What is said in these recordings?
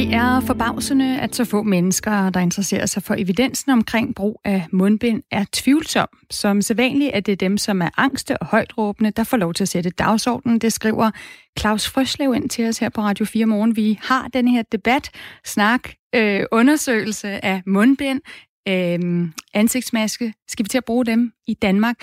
Det er forbavsende, at så få mennesker, der interesserer sig for evidensen omkring brug af mundbind, er tvivlsom. Som sædvanligt er det dem, som er angste og højtråbende, der får lov til at sætte dagsordenen. Det skriver Claus Frøslev ind til os her på Radio 4 Morgen. Vi har den her debat, snak, øh, undersøgelse af mundbind, øh, ansigtsmaske. Skal vi til at bruge dem i Danmark?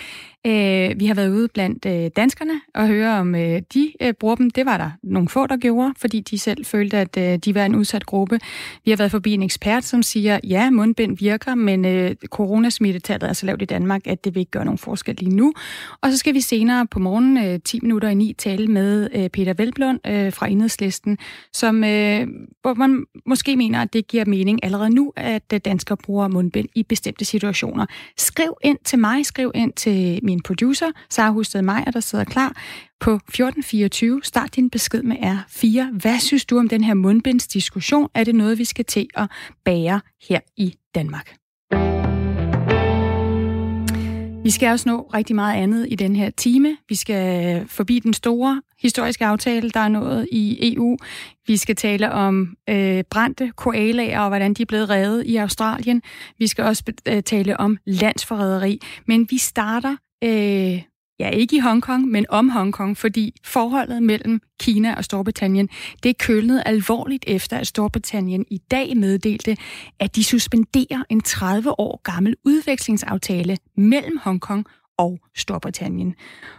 Øh, vi har været ude blandt øh, danskerne og høre, om øh, de øh, bruger dem. Det var der nogle få, der gjorde, fordi de selv følte, at øh, de var en udsat gruppe. Vi har været forbi en ekspert, som siger, ja, mundbind virker, men øh, coronasmittetallet er så lavt i Danmark, at det vil ikke gøre nogen forskel lige nu. Og så skal vi senere på morgen, øh, 10 minutter i 9, tale med øh, Peter Velblund øh, fra Enhedslisten, som, øh, hvor man måske mener, at det giver mening allerede nu, at øh, danskere bruger mundbind i bestemte situationer situationer. Skriv ind til mig, skriv ind til min producer, Sara Husted Meyer, der sidder klar på 1424. Start din besked med R4. Hvad synes du om den her mundbindsdiskussion? Er det noget, vi skal til at bære her i Danmark? Vi skal også nå rigtig meget andet i den her time. Vi skal forbi den store historiske aftale, der er nået i EU. Vi skal tale om øh, brændte koalaer og hvordan de er blevet reddet i Australien. Vi skal også øh, tale om landsforræderi. Men vi starter øh, ja, ikke i Hongkong, men om Hongkong, fordi forholdet mellem Kina og Storbritannien, det kølnet alvorligt efter, at Storbritannien i dag meddelte, at de suspenderer en 30 år gammel udvekslingsaftale mellem Hongkong og Storbritannien.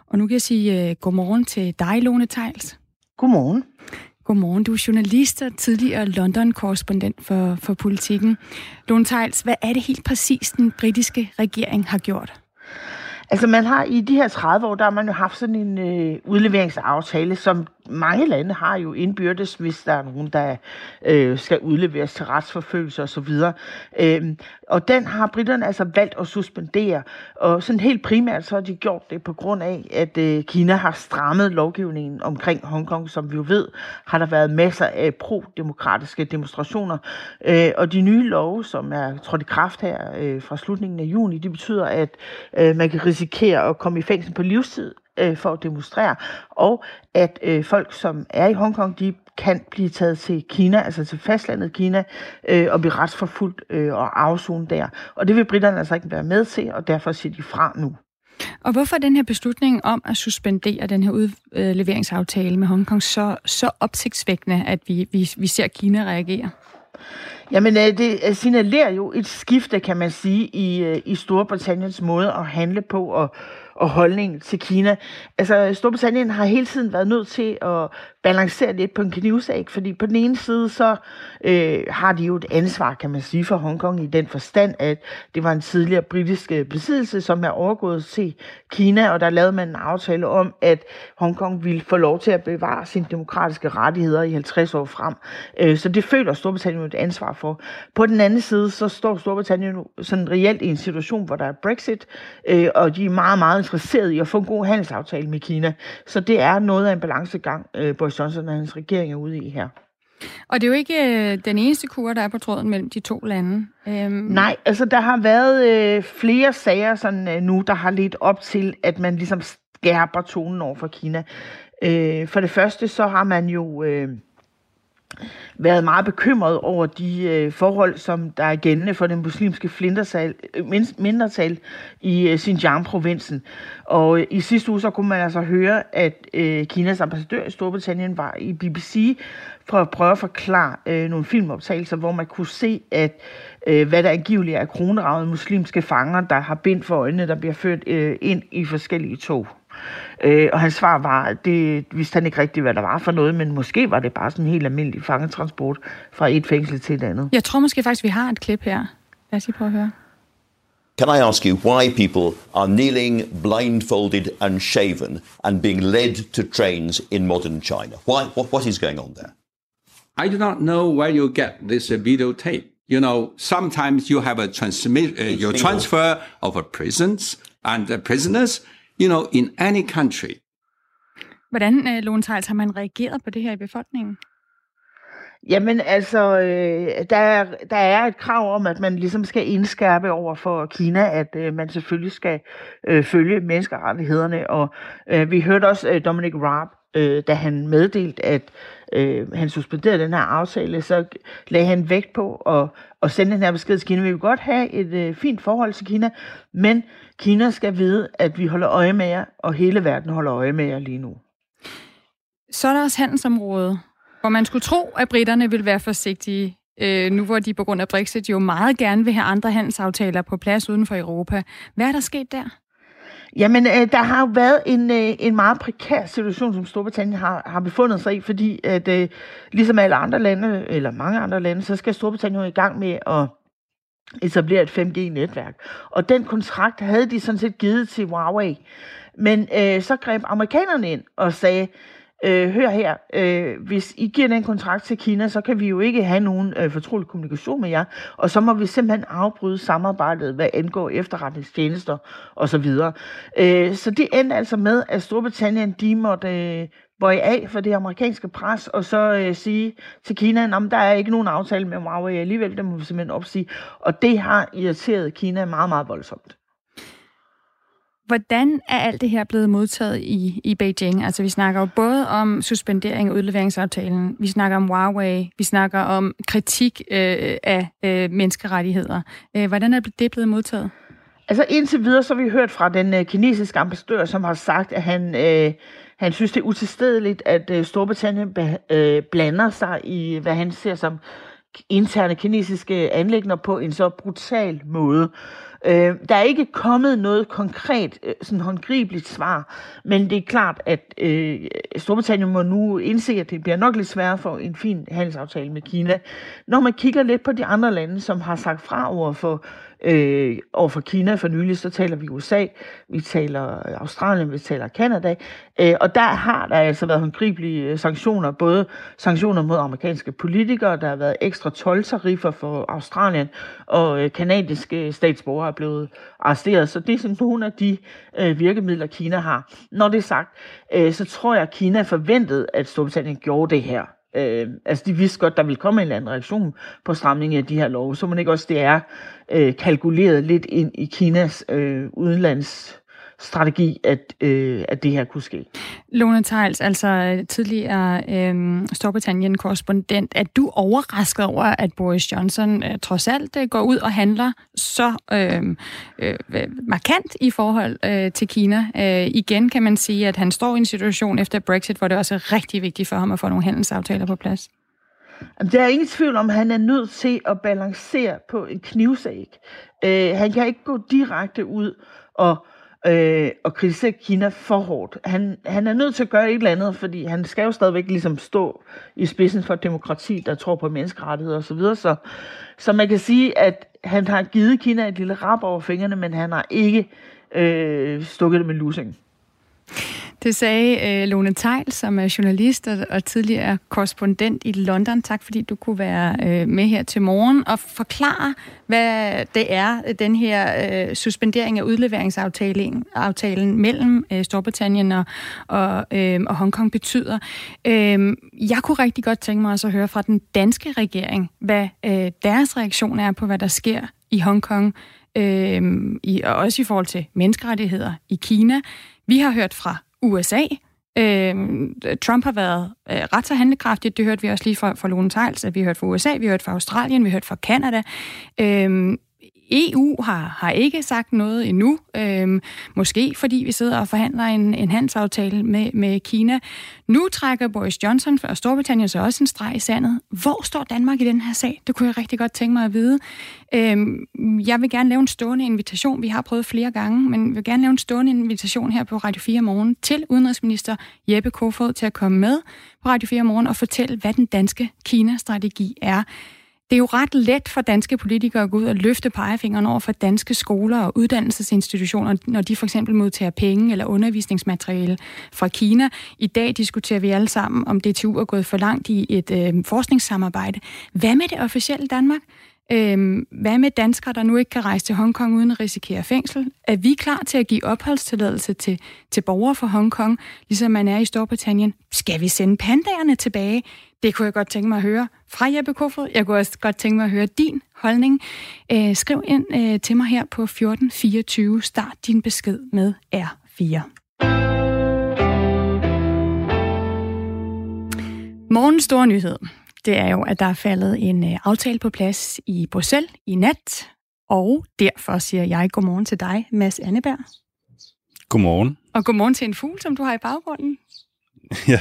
Og nu kan jeg sige uh, godmorgen til dig, Lone Tejls. Godmorgen. Godmorgen. Du er journalist og tidligere London-korrespondent for, for politikken. Lone Tejls, hvad er det helt præcis, den britiske regering har gjort? Altså man har i de her 30 år, der har man jo haft sådan en øh, udleveringsaftale, som mange lande har jo indbyrdes, hvis der er nogen, der øh, skal udleveres til retsforfølgelse osv. Øh, og den har britterne altså valgt at suspendere. Og sådan helt primært så har de gjort det på grund af, at øh, Kina har strammet lovgivningen omkring Hongkong. Som vi jo ved, har der været masser af pro-demokratiske demonstrationer. Øh, og de nye love, som er trådt i kraft her øh, fra slutningen af juni, det betyder, at øh, man kan risikere at komme i fængsel på livstid øh, for at demonstrere, og at øh, folk, som er i Hongkong, de kan blive taget til Kina, altså til fastlandet Kina, øh, og blive retsforfulgt øh, og afzone der. Og det vil britterne altså ikke være med til, og derfor siger de fra nu. Og hvorfor er den her beslutning om at suspendere den her udleveringsaftale med Hongkong så, så opsigtsvækkende, at vi, vi, vi ser Kina reagere? Jamen, øh, det signalerer jo et skifte, kan man sige, i, øh, i Storbritanniens måde at handle på og, og holdning til Kina. Altså, Storbritannien har hele tiden været nødt til at balancere lidt på en knivsæg, fordi på den ene side, så øh, har de jo et ansvar, kan man sige, for Hongkong i den forstand, at det var en tidligere britisk øh, besiddelse, som er overgået til Kina, og der lavede man en aftale om, at Hongkong ville få lov til at bevare sine demokratiske rettigheder i 50 år frem. Øh, så det føler Storbritannien et ansvar for. På den anden side, så står Storbritannien sådan reelt i en situation, hvor der er Brexit, øh, og de er meget, meget interesserede i at få en god handelsaftale med Kina. Så det er noget af en balancegang, øh, Boris Johnson og hans regering er ude i her. Og det er jo ikke øh, den eneste kur, der er på tråden mellem de to lande. Øhm. Nej, altså der har været øh, flere sager sådan, øh, nu, der har ledt op til, at man ligesom skærper tonen over for Kina. Øh, for det første, så har man jo... Øh, været meget bekymret over de øh, forhold, som der er gældende for den muslimske flintersal, øh, mindretal i øh, Xinjiang-provinsen. Og øh, i sidste uge så kunne man altså høre, at øh, Kinas ambassadør i Storbritannien var i BBC for at prøve at forklare øh, nogle filmoptagelser, hvor man kunne se, at øh, hvad der angiveligt er kroneragede muslimske fanger, der har bind for øjnene, der bliver ført øh, ind i forskellige tog. Øh, og hans svar var, at det vidste han ikke rigtigt, hvad der var for noget, men måske var det bare sådan en helt almindelig fangetransport fra et fængsel til et andet. Jeg tror måske faktisk, vi har et klip her. Lad os lige prøve at høre. Can I ask you why people are kneeling, blindfolded, and shaven, and being led to trains in modern China? Why? What, what is going on there? I do not know where you get this videotape. You know, sometimes you have a transmit, uh, your transfer of a prisons and uh, prisoners you know, in any country. Hvordan, uh, Lone Tejls, har man reageret på det her i befolkningen? Jamen altså, øh, der, er, der er et krav om, at man ligesom skal indskærpe over for Kina, at øh, man selvfølgelig skal øh, følge menneskerettighederne. Og øh, vi hørte også øh, Dominic Raab, øh, da han meddelte, at øh, han suspenderede den her aftale, så lagde han vægt på at, at sende den her besked til Kina. Vi vil godt have et øh, fint forhold til Kina, men Kina skal vide, at vi holder øje med jer, og hele verden holder øje med jer lige nu. Så er der også handelsområdet, hvor man skulle tro, at britterne vil være forsigtige, øh, nu hvor de på grund af Brexit jo meget gerne vil have andre handelsaftaler på plads uden for Europa. Hvad er der sket der? Jamen, øh, der har jo været en, øh, en meget prekær situation, som Storbritannien har, har befundet sig i, fordi at, øh, ligesom alle andre lande, eller mange andre lande, så skal Storbritannien jo i gang med at etablere et 5G-netværk. Og den kontrakt havde de sådan set givet til Huawei. Men øh, så greb amerikanerne ind og sagde, øh, hør her, øh, hvis I giver den kontrakt til Kina, så kan vi jo ikke have nogen øh, fortrolig kommunikation med jer, og så må vi simpelthen afbryde samarbejdet, hvad angår efterretningstjenester osv. Øh, så det endte altså med, at Storbritannien de måtte øh, bøje af for det amerikanske pres, og så øh, sige til Kina, at der er ikke nogen aftale med Huawei alligevel, det må vi simpelthen opsige. Og det har irriteret Kina meget, meget voldsomt. Hvordan er alt det her blevet modtaget i, i Beijing? Altså, vi snakker jo både om suspendering af udleveringsaftalen, vi snakker om Huawei, vi snakker om kritik øh, af øh, menneskerettigheder. Øh, hvordan er det blevet modtaget? Altså indtil videre, så har vi hørt fra den øh, kinesiske ambassadør, som har sagt, at han, øh, han synes, det er utilstedeligt, at øh, Storbritannien øh, blander sig i, hvad han ser som interne kinesiske anlægner på en så brutal måde. Øh, der er ikke kommet noget konkret, øh, sådan håndgribeligt svar, men det er klart, at øh, Storbritannien må nu indse, at det bliver nok lidt sværere for en fin handelsaftale med Kina. Når man kigger lidt på de andre lande, som har sagt fra over for Øh, over for Kina for nylig, så taler vi USA, vi taler øh, Australien, vi taler Kanada, øh, og der har der altså været håndgribelige øh, sanktioner, både sanktioner mod amerikanske politikere, der har været ekstra tolvtariffer for Australien, og øh, kanadiske øh, statsborgere er blevet arresteret. Så det er sådan nogle af de øh, virkemidler, Kina har. Når det er sagt, øh, så tror jeg, at Kina forventede, at Storbritannien gjorde det her. Øh, altså de vidste godt, der ville komme en eller anden reaktion på stramningen af de her love, så man ikke også det er øh, kalkuleret lidt ind i Kinas øh, udenlands strategi, at, øh, at det her kunne ske. Lone Tejls, altså tidligere øh, Storbritannien-korrespondent, er du overrasket over, at Boris Johnson øh, trods alt øh, går ud og handler så øh, øh, markant i forhold øh, til Kina? Øh, igen kan man sige, at han står i en situation efter Brexit, hvor det også er rigtig vigtigt for ham at få nogle handelsaftaler på plads. Der er ingen tvivl om, at han er nødt til at balancere på en knivsæg. Øh, han kan ikke gå direkte ud og øh, og kritisere Kina for hårdt. Han, han er nødt til at gøre et eller andet, fordi han skal jo stadigvæk ligesom stå i spidsen for demokrati, der tror på menneskerettigheder osv. Så, så, så man kan sige, at han har givet Kina et lille rap over fingrene, men han har ikke øh, stukket det med lusingen. Det sagde øh, Lone Tejl, som er journalist og, og tidligere korrespondent i London. Tak fordi du kunne være øh, med her til morgen og forklare, hvad det er, den her øh, suspendering af udleveringsaftalen aftalen mellem øh, Storbritannien og, og, øh, og Hongkong betyder. Øh, jeg kunne rigtig godt tænke mig også at høre fra den danske regering, hvad øh, deres reaktion er på, hvad der sker i Hongkong, øh, i, og også i forhold til menneskerettigheder i Kina. Vi har hørt fra USA. Øh, Trump har været øh, ret så handlekraftig. Det hørte vi også lige fra, fra Lone Tejls, at vi hørte hørt fra USA, vi hørte hørt fra Australien, vi hørte hørt fra Kanada. Øh, EU har, har ikke sagt noget endnu, øhm, måske fordi vi sidder og forhandler en, en handelsaftale med, med Kina. Nu trækker Boris Johnson og Storbritannien så også en streg i sandet. Hvor står Danmark i den her sag? Det kunne jeg rigtig godt tænke mig at vide. Øhm, jeg vil gerne lave en stående invitation. Vi har prøvet flere gange, men vil gerne lave en stående invitation her på Radio 4 morgen til udenrigsminister Jeppe Kofod til at komme med på Radio 4 morgen og fortælle, hvad den danske Kina-strategi er. Det er jo ret let for danske politikere at gå ud og løfte pegefingeren over for danske skoler og uddannelsesinstitutioner, når de for eksempel modtager penge eller undervisningsmateriale fra Kina. I dag diskuterer vi alle sammen, om DTU er gået for langt i et øh, forskningssamarbejde. Hvad med det officielle Danmark? Øhm, hvad med danskere, der nu ikke kan rejse til Hongkong uden at risikere fængsel? Er vi klar til at give opholdstilladelse til, til borgere fra Hongkong, ligesom man er i Storbritannien? Skal vi sende pandaerne tilbage? Det kunne jeg godt tænke mig at høre fra Jeppe Kofod. Jeg kunne også godt tænke mig at høre din holdning. Øh, skriv ind øh, til mig her på 1424. Start din besked med R4. Morgens store nyhed, det er jo, at der er faldet en øh, aftale på plads i Bruxelles i nat, og derfor siger jeg godmorgen til dig, Mads Anneberg. Godmorgen. Og godmorgen til en fugl, som du har i baggrunden. ja,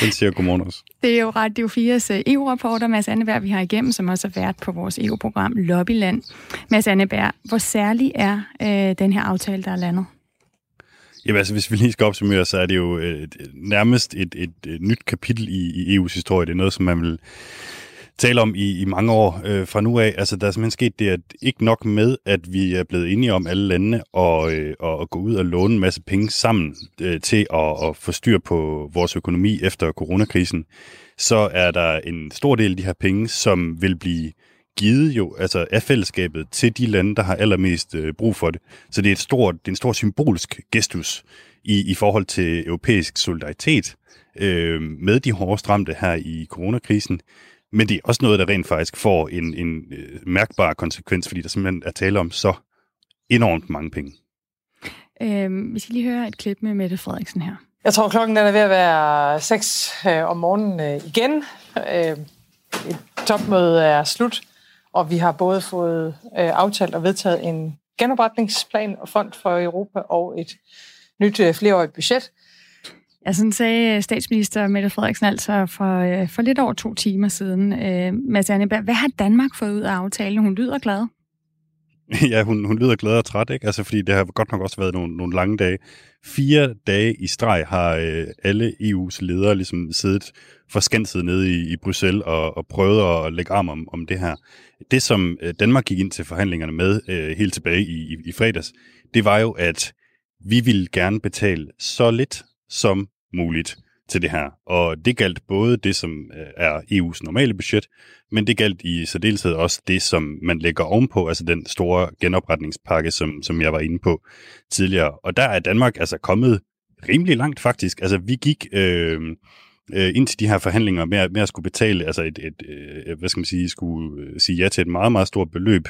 den siger godmorgen også. Det er jo Radio 4's øh, EU-rapporter, Mads Anneberg, vi har igennem, som også har været på vores EU-program Lobbyland. Mads Anneberg, hvor særlig er øh, den her aftale, der er landet? Jamen altså, hvis vi lige skal opsummere, så er det jo øh, nærmest et, et, et nyt kapitel i, i EU's historie. Det er noget, som man vil tale om i, i mange år øh, fra nu af. Altså, der er simpelthen sket det, at ikke nok med, at vi er blevet enige om alle landene og, øh, og, og gå ud og låne en masse penge sammen øh, til at, at få styr på vores økonomi efter coronakrisen, så er der en stor del af de her penge, som vil blive givet jo altså af fællesskabet til de lande, der har allermest øh, brug for det. Så det er, et stort, det er en stor symbolsk gestus i, i forhold til europæisk solidaritet øh, med de hårde ramte her i coronakrisen. Men det er også noget, der rent faktisk får en, en øh, mærkbar konsekvens, fordi der simpelthen er tale om så enormt mange penge. Øh, vi skal lige høre et klip med Mette Frederiksen her. Jeg tror, klokken den er ved at være 6 øh, om morgenen øh, igen. Øh, et topmøde er slut, og vi har både fået øh, aftalt og vedtaget en genopretningsplan og fond for Europa og et nyt øh, flereårigt budget. Ja, sådan sagde øh, statsminister Mette Frederiksen altså for, øh, for lidt over to timer siden. Øh, Mads Anneberg, hvad har Danmark fået ud af aftalen? Hun lyder glad. ja, hun, hun lyder glad og træt, ikke? Altså, fordi det har godt nok også været nogle, nogle lange dage. Fire dage i streg har øh, alle EU's ledere ligesom siddet forskanset nede i, i Bruxelles og, og prøvet at lægge arm om, om det her. Det, som øh, Danmark gik ind til forhandlingerne med øh, helt tilbage i, i, i fredags, det var jo, at vi ville gerne betale så lidt som muligt til det her. Og det galt både det, som øh, er EU's normale budget, men det galt i særdeleshed også det, som man lægger ovenpå, altså den store genopretningspakke, som, som jeg var inde på tidligere. Og der er Danmark altså kommet rimelig langt faktisk. Altså vi gik øh, øh, ind til de her forhandlinger med, med at skulle betale, altså et, et øh, hvad skal man sige, skulle øh, sige ja til et meget, meget stort beløb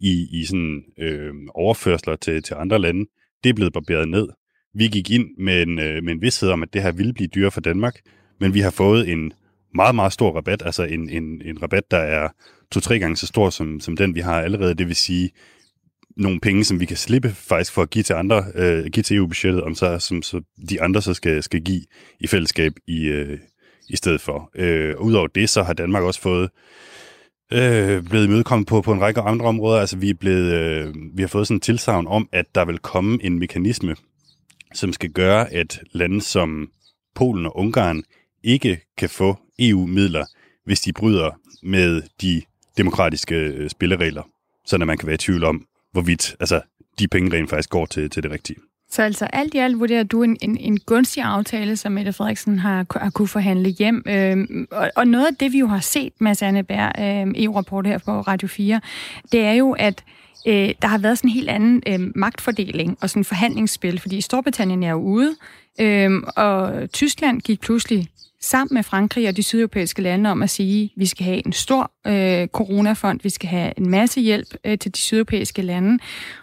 i, i sådan øh, overførsler til, til andre lande. Det er blevet barberet ned. Vi gik ind med en, øh, med en vidsthed om, at det her ville blive dyrere for Danmark, men vi har fået en meget, meget stor rabat, altså en, en, en rabat, der er to-tre gange så stor som, som den, vi har allerede. Det vil sige nogle penge, som vi kan slippe faktisk for at give til andre, øh, give til EU-budgettet, om så, som så de andre så skal, skal give i fællesskab i, øh, i stedet for. Øh, Udover det, så har Danmark også fået øh, blevet imødekommet på, på en række andre områder. Altså vi, er blevet, øh, vi har fået sådan en tilsavn om, at der vil komme en mekanisme, som skal gøre, at lande som Polen og Ungarn ikke kan få EU-midler, hvis de bryder med de demokratiske øh, spilleregler, så man kan være i tvivl om, hvorvidt altså, de penge rent faktisk går til, til det rigtige. Så altså alt i alt vurderer du en, en, en gunstig aftale, som Mette Frederiksen har, har kunne forhandle hjem. Øhm, og, og noget af det, vi jo har set, Mads Anneberg, øhm, EU-rapport her på Radio 4, det er jo, at øh, der har været sådan en helt anden øh, magtfordeling og sådan forhandlingsspil, fordi Storbritannien er jo ude, øh, og Tyskland gik pludselig sammen med Frankrig og de sydeuropæiske lande om at sige, at vi skal have en stor øh, coronafond, vi skal have en masse hjælp øh, til de sydeuropæiske lande.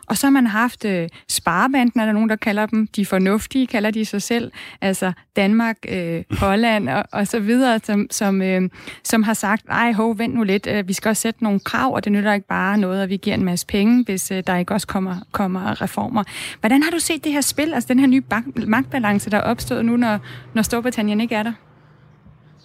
Og så har man haft øh, sparebanden, er der nogen, der kalder dem, de fornuftige, kalder de sig selv, altså Danmark, øh, Holland og, og så videre, som, som, øh, som har sagt, ej, hov, vent nu lidt, øh, vi skal også sætte nogle krav, og det nytter ikke bare noget, at vi giver en masse penge, hvis øh, der ikke også kommer, kommer reformer. Hvordan har du set det her spil, altså den her nye magtbalance, der er opstået nu, når, når Storbritannien ikke er der?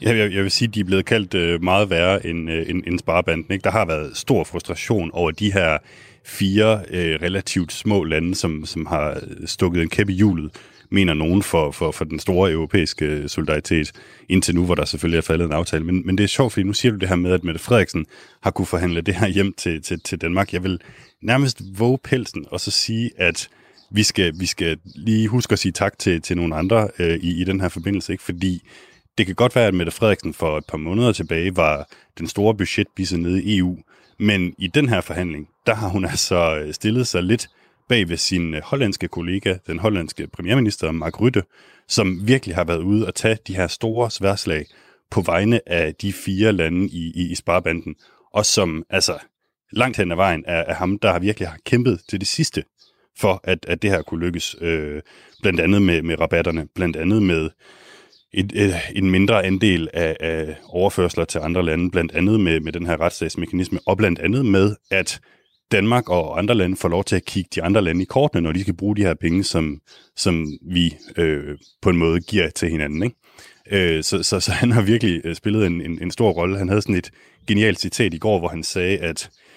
Jeg, jeg, jeg vil sige, at de er blevet kaldt øh, meget værre end, øh, end, end sparebanden. Ikke? Der har været stor frustration over de her fire øh, relativt små lande, som, som har stukket en kæppe i hjulet, mener nogen for, for, for den store europæiske øh, solidaritet, indtil nu, hvor der selvfølgelig er faldet en aftale. Men, men det er sjovt, fordi nu siger du det her med, at Mette Frederiksen har kunne forhandle det her hjem til, til, til Danmark. Jeg vil nærmest våge pelsen og så sige, at vi skal, vi skal lige huske at sige tak til, til nogle andre øh, i, i den her forbindelse, ikke? fordi det kan godt være, at Mette Frederiksen for et par måneder tilbage var den store budgetbisse nede i EU, men i den her forhandling, der har hun altså øh, stillet sig lidt bag ved sin øh, hollandske kollega, den hollandske premierminister Mark Rutte, som virkelig har været ude og tage de her store sværslag på vegne af de fire lande i, i, i Sparbanden, og som altså langt hen ad vejen er, er ham, der har virkelig har kæmpet til det sidste for, at, at det her kunne lykkes. Øh, blandt andet med, med rabatterne, blandt andet med et, et, en mindre andel af, af overførsler til andre lande, blandt andet med, med den her retsstatsmekanisme, og blandt andet med, at Danmark og andre lande får lov til at kigge de andre lande i kortene, når de skal bruge de her penge, som, som vi øh, på en måde giver til hinanden. Ikke? Øh, så, så, så han har virkelig øh, spillet en, en, en stor rolle. Han havde sådan et genialt citat i går, hvor han sagde, at øh,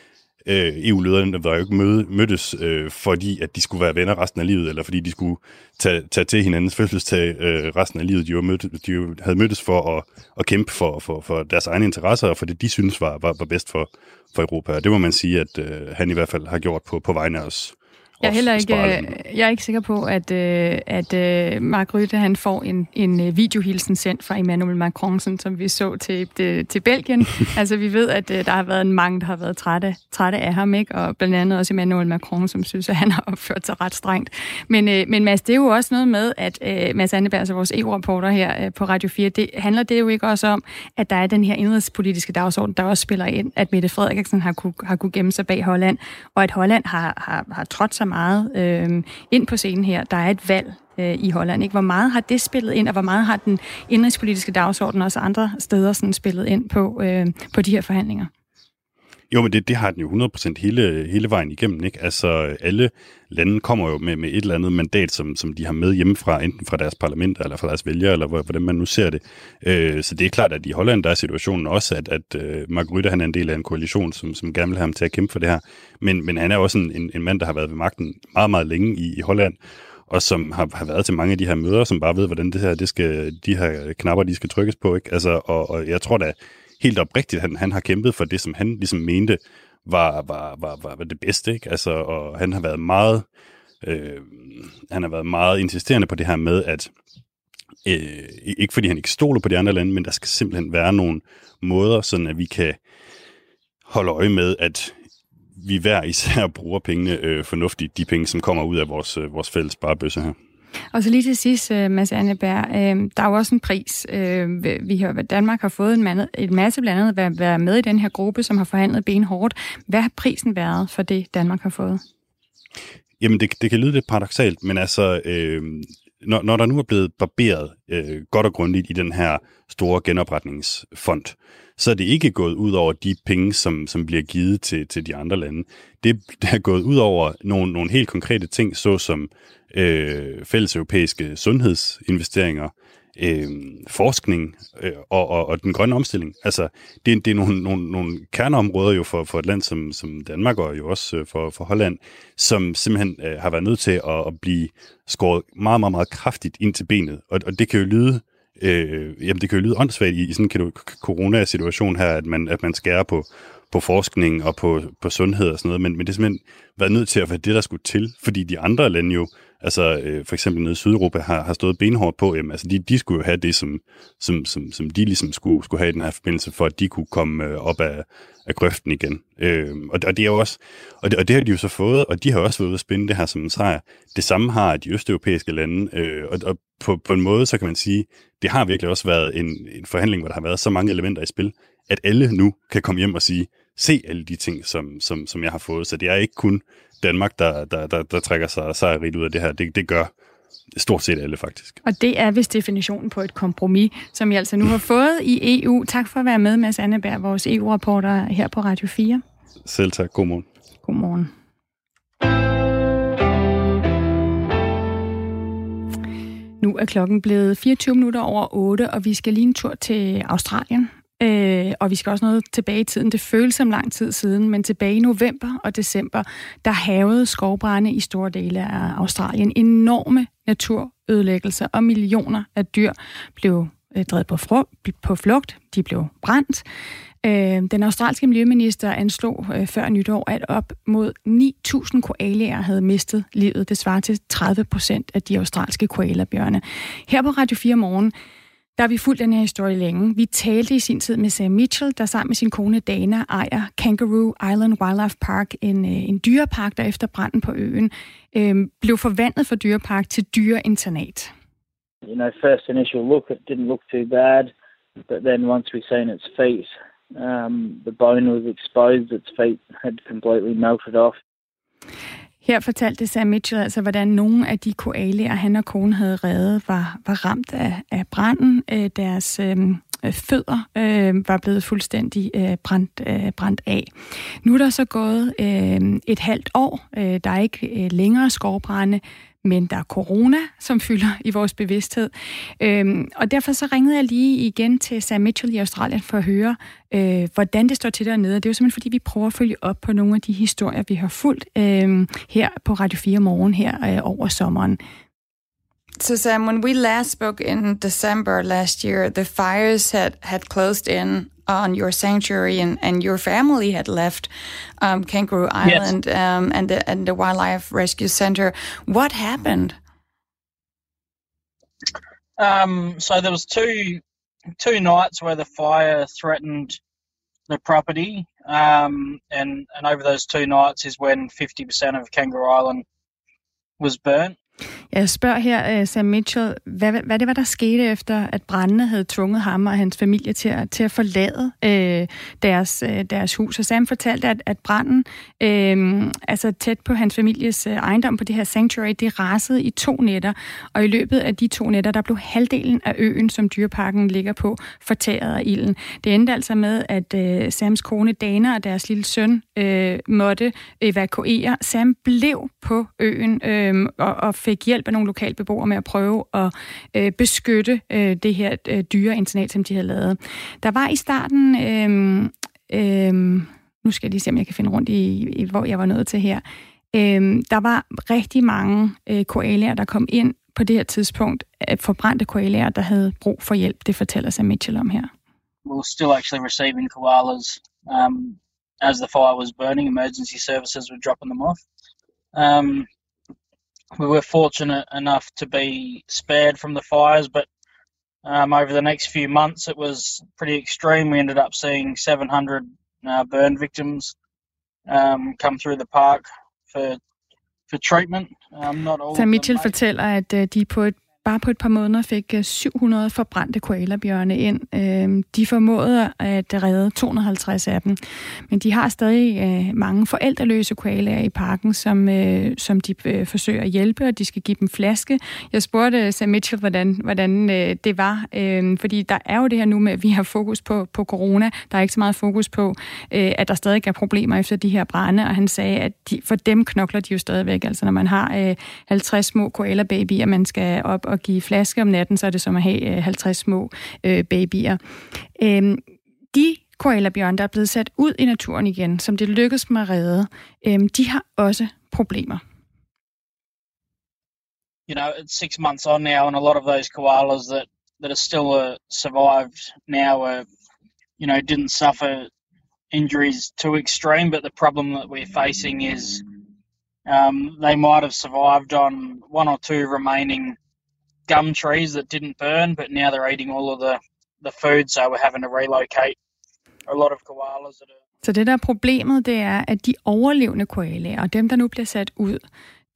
Øh, EU-lederne var jo ikke møde, mødtes, øh, fordi at de skulle være venner resten af livet, eller fordi de skulle tage, tage til hinandens fødselsdag øh, resten af livet. De, var mødt, de havde mødtes for at, at kæmpe for, for, for deres egne interesser, og for det, de synes var, var, var bedst for, for Europa. Og det må man sige, at øh, han i hvert fald har gjort på, på vegne af os. Jeg er heller ikke, øh, jeg er ikke sikker på, at, øh, at øh, Mark Rutte, han får en, en videohilsen sendt fra Emmanuel Macron, som vi så til, til, til Belgien. altså vi ved, at der har været en mange, der har været trætte, trætte af ham, ikke? og blandt andet også Emmanuel Macron, som synes, at han har opført sig ret strengt. Men, men Mads, det er jo også noget med, at Mads Anneberg, altså vores EU-rapporter her på Radio 4, det handler det jo ikke også om, at der er den her indrigspolitiske dagsorden, der også spiller ind, at Mette Frederiksen har kunne, har kunne gemme sig bag Holland, og at Holland har, har, har trådt sig meget øh, ind på scenen her. Der er et valg øh, i Holland. Ikke? Hvor meget har det spillet ind, og hvor meget har den indrigspolitiske dagsorden også andre steder sådan spillet ind på, øh, på de her forhandlinger? Jo, men det, det har den jo 100% hele, hele vejen igennem. Ikke? Altså, alle lande kommer jo med, med et eller andet mandat, som, som de har med hjemmefra, enten fra deres parlament eller fra deres vælgere, eller hvordan man nu ser det. Øh, så det er klart, at i Holland der er situationen også, at, at øh, Mark Rutte, han er en del af en koalition, som, som gerne vil have ham til at kæmpe for det her. Men, men han er også en, en, en mand, der har været ved magten meget, meget længe i, i Holland, og som har, har været til mange af de her møder, som bare ved, hvordan det her, det skal, de her knapper, de skal trykkes på. Ikke? Altså, og, og jeg tror da, helt oprigtigt, han, han har kæmpet for det, som han ligesom mente var, var, var, var, var det bedste, ikke? Altså, og han har været meget, øh, han har været meget insisterende på det her med, at øh, ikke fordi han ikke stoler på de andre lande, men der skal simpelthen være nogle måder, sådan at vi kan holde øje med, at vi hver især bruger pengene øh, fornuftigt, de penge, som kommer ud af vores, øh, vores fælles sparebøsse her. Og så lige til sidst, øh, Mads Anneberg, øh, der er jo også en pris. Øh, vi har, Danmark har fået en, en masse blandt andet at være med i den her gruppe, som har forhandlet benhårdt. Hvad har prisen været for det, Danmark har fået? Jamen, det, det kan lyde lidt paradoxalt, men altså, øh, når, når der nu er blevet barberet øh, godt og grundigt i den her store genopretningsfond, så er det ikke gået ud over de penge, som, som bliver givet til, til de andre lande. Det, det er gået ud over nogle, nogle helt konkrete ting, såsom øh, fælles europæiske sundhedsinvesteringer, øh, forskning øh, og, og, og den grønne omstilling. Altså, det, det er nogle, nogle, nogle kerneområder jo for, for et land som, som Danmark og jo også øh, for, for Holland, som simpelthen øh, har været nødt til at, at blive skåret meget, meget, meget kraftigt ind til benet. Og, og det kan jo lyde øh, jamen det kan jo lyde åndssvagt i, i sådan en coronasituation her, at man, at man skærer på, på forskning og på, på sundhed og sådan noget, men, men det er simpelthen været nødt til at være det, der skulle til, fordi de andre lande jo Altså øh, for eksempel nede i Sydeuropa har, har stået benhårdt på, jamen, altså de, de skulle jo have det, som, som, som, som de ligesom skulle, skulle have i den her forbindelse, for at de kunne komme øh, op af, af grøften igen. Øh, og, og, det er jo også, og det, og det har de jo så fået, og de har også været ude at spinde det her som en sejr. Det samme har de østeuropæiske lande, øh, og, og på, på en måde, så kan man sige, det har virkelig også været en, en forhandling, hvor der har været så mange elementer i spil, at alle nu kan komme hjem og sige, se alle de ting, som, som, som jeg har fået. Så det er ikke kun Danmark, der, der, der, der trækker sig sejrigt ud af det her. Det, det gør stort set alle faktisk. Og det er vist definitionen på et kompromis, som I altså nu har fået i EU. Tak for at være med, Mads Anneberg, vores EU-rapporter her på Radio 4. Selv tak. Godmorgen. Godmorgen. Nu er klokken blevet 24 minutter over 8, og vi skal lige en tur til Australien. Øh, og vi skal også noget tilbage i tiden. Det føles som lang tid siden, men tilbage i november og december, der havede skovbrænde i store dele af Australien. Enorme naturødelæggelser, og millioner af dyr blev øh, drevet på, på flugt. De blev brændt. Øh, den australske miljøminister anslog øh, før nytår, at op mod 9.000 koalaer havde mistet livet. Det svarer til 30 procent af de australske koalabjørne. Her på Radio 4 Morgen, der har vi fulgt den her historie længe. Vi talte i sin tid med Sam Mitchell, der sammen med sin kone Dana ejer Kangaroo Island Wildlife Park, en, øh, en dyrepark, der efter branden på øen øh, blev forvandlet fra dyrepark til dyreinternat. You know, first initial look, it didn't look too bad, but then once we seen its feet, um, the bone was exposed, its feet had completely melted off. Her fortalte Sam Mitchell altså, hvordan nogle af de koalier, han og konen havde reddet, var, var ramt af, af branden. Øh, deres øh, øh, fødder øh, var blevet fuldstændig øh, brændt, øh, brændt af. Nu er der så gået øh, et halvt år. Øh, der er ikke øh, længere skovbrænde, men der er corona, som fylder i vores bevidsthed. Øhm, og derfor så ringede jeg lige igen til Sam Mitchell i Australien for at høre, øh, hvordan det står til dernede. Det er jo simpelthen, fordi vi prøver at følge op på nogle af de historier, vi har fulgt øh, her på Radio 4 Morgen her øh, over sommeren. So Sam, when we last spoke in December last year, the fires had, had closed in on your sanctuary and, and your family had left um, Kangaroo Island yes. um, and, the, and the Wildlife Rescue Center. What happened? Um, so there was two two nights where the fire threatened the property, um, and and over those two nights is when fifty percent of Kangaroo Island was burnt. Jeg spørger her øh, Sam Mitchell, hvad, hvad det var, der skete efter, at brændende havde tvunget ham og hans familie til at, til at forlade øh, deres, øh, deres hus. Og Sam fortalte, at, at branden, øh, altså tæt på hans families øh, ejendom på det her sanctuary, det rasede i to nætter. Og i løbet af de to nætter, der blev halvdelen af øen, som dyreparken ligger på, fortæret af ilden. Det endte altså med, at øh, Sams kone Dana og deres lille søn øh, måtte evakuere. Sam blev på øen øh, og, og fik fik hjælp af nogle lokale beboere med at prøve at øh, beskytte øh, det her øh, dyreinternat, som de havde lavet. Der var i starten... Øh, øh, nu skal jeg lige se, om jeg kan finde rundt i, i hvor jeg var nået til her. Øh, der var rigtig mange øh, koalier, der kom ind på det her tidspunkt, at forbrændte koalier, der havde brug for hjælp. Det fortæller sig Mitchell om her. We're still actually receiving koalas. Um, as the fire was burning, emergency services were dropping them off. Um, we were fortunate enough to be spared from the fires, but um, over the next few months it was pretty extreme. We ended up seeing 700 uh, burn victims um, come through the park for for treatment. Um, not all. Så Mitchell fortæller, at uh, de på et bare på et par måneder fik øh, 700 forbrændte koalabjørne ind. Øhm, de formåede at redde 250 af dem, men de har stadig øh, mange forældreløse koalaer i parken, som, øh, som de forsøger at hjælpe, og de skal give dem flaske. Jeg spurgte Sam Mitchell, hvordan, hvordan det var, øhm, fordi der er jo det her nu med, at vi har fokus på, på corona. Der er ikke så meget fokus på, at der stadig er problemer efter de her brænde, og han sagde, at de, for dem knokler de jo stadigvæk. Altså når man har 50 små koala-babyer, man skal op at give flaske om natten, så er det som at have øh, 50 små øh, babyer. Øh, de koalabjørn, der er blevet sat ud i naturen igen, som det lykkedes med at redde, øh, de har også problemer. You know, it's six months on now, and a lot of those koalas that that are still uh, survived now, uh, you know, didn't suffer injuries too extreme. But the problem that we're facing is um, they might have survived on one or two remaining gum trees that didn't burn, but now they're eating all of the, the food, so we're having to relocate a lot of koalas that are så det der problemet, det er, at de overlevende koalaer, og dem, der nu bliver sat ud,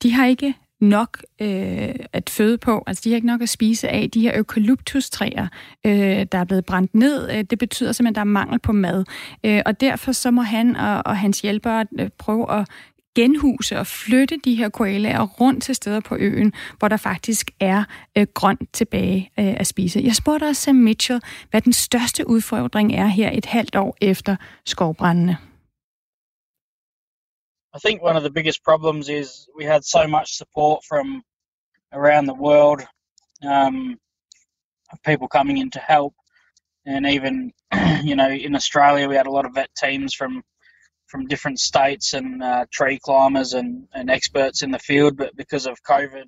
de har ikke nok øh, at føde på, altså de har ikke nok at spise af. De her eukalyptustræer, øh, der er blevet brændt ned, øh, det betyder simpelthen, at der er mangel på mad. Øh, og derfor så må han og, og hans hjælpere øh, prøve at genhuse og flytte de her koalaer rundt til steder på øen, hvor der faktisk er øh, grønt tilbage øh, at spise. Jeg spurgte også Sam Mitchell, hvad den største udfordring er her et halvt år efter skovbrændene. I think one of the biggest problems is we had so much support from around the world um, of people coming in to help. And even, you know, in Australia, we had a lot of vet teams from from different states and uh, tree climbers and, and experts in the field, but because of COVID,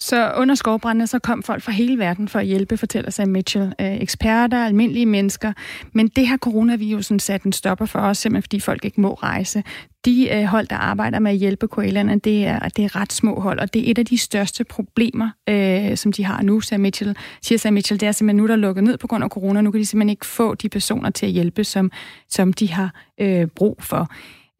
Så under skovbrændene, så kom folk fra hele verden for at hjælpe, fortæller sig Mitchell. Øh, eksperter, almindelige mennesker. Men det her coronavirusen sat en stopper for os, simpelthen fordi folk ikke må rejse. De øh, hold, der arbejder med at hjælpe koalerne, det er, det er ret små hold, og det er et af de største problemer, øh, som de har nu, siger Mitchell. Siger sig Mitchell, det er simpelthen nu, der er lukket ned på grund af corona. Nu kan de simpelthen ikke få de personer til at hjælpe, som, som de har øh, brug for.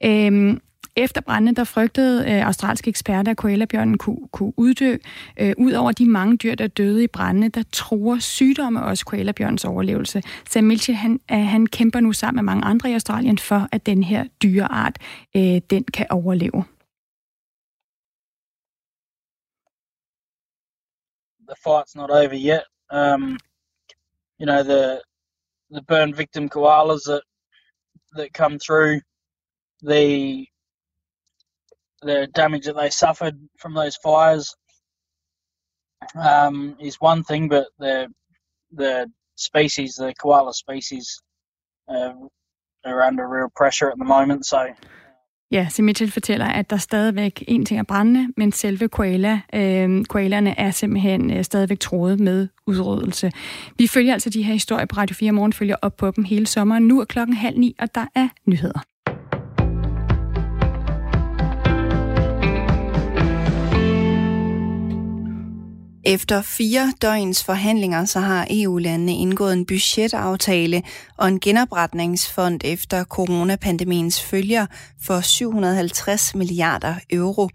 Øh, efter brændene, der frygtede øh, australske eksperter, at koalabjørnen kunne, kunne uddø. Øh, Udover de mange dyr, der døde i brændene, der tror sygdomme også koalabjørnens overlevelse. Sam Milche, han, øh, han kæmper nu sammen med mange andre i Australien for, at den her dyreart, øh, den kan overleve. The fight's not over yet. Um, you know, the, the burn victim koalas that, that come through the the damage that they suffered from those fires um, is one thing, but the the species, the koala species, uh, are under real pressure at the moment. So Ja, Mitchell fortæller, at der stadigvæk en ting er brændende, men selve koala, øh, koalerne er simpelthen øh, stadigvæk troet med udryddelse. Vi følger altså de her historier på Radio 4 morgen, følger op på dem hele sommeren. Nu er klokken halv ni, og der er nyheder. Efter fire døgns forhandlinger, så har EU-landene indgået en budgetaftale og en genopretningsfond efter coronapandemiens følger for 750 milliarder euro.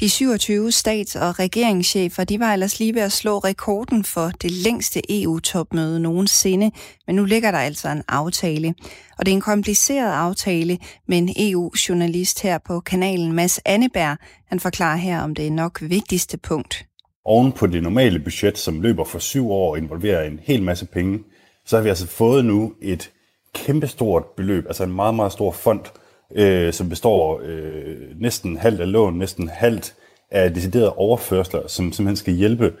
De 27 stats- og regeringschefer de var ellers lige ved at slå rekorden for det længste EU-topmøde nogensinde, men nu ligger der altså en aftale. Og det er en kompliceret aftale, men EU-journalist her på kanalen Mads Anneberg, han forklarer her om det nok vigtigste punkt oven på det normale budget, som løber for syv år og involverer en hel masse penge, så har vi altså fået nu et kæmpestort beløb, altså en meget, meget stor fond, øh, som består øh, næsten halvt af lån, næsten halvt af deciderede overførsler, som simpelthen skal hjælpe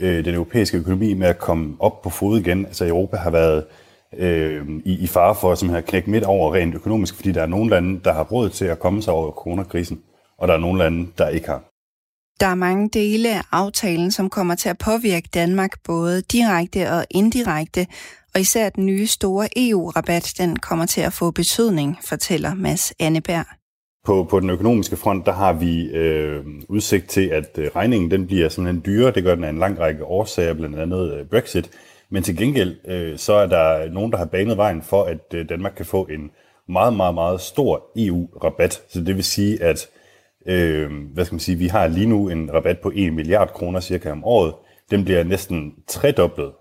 øh, den europæiske økonomi med at komme op på fod igen. Altså Europa har været øh, i, i fare for at simpelthen knække midt over rent økonomisk, fordi der er nogle lande, der har råd til at komme sig over coronakrisen, og der er nogle lande, der ikke har. Der er mange dele af aftalen, som kommer til at påvirke Danmark både direkte og indirekte, og især den nye store EU-rabat, den kommer til at få betydning, fortæller Mads Anneberg. På, på den økonomiske front, der har vi øh, udsigt til, at øh, regningen den bliver simpelthen dyrere. Det gør den af en lang række årsager, blandt andet øh, Brexit. Men til gengæld, øh, så er der nogen, der har banet vejen for, at øh, Danmark kan få en meget, meget, meget stor EU-rabat. Så det vil sige, at Øh, hvad skal man sige, vi har lige nu en rabat på 1 milliard kroner cirka om året. Den bliver næsten tredoblet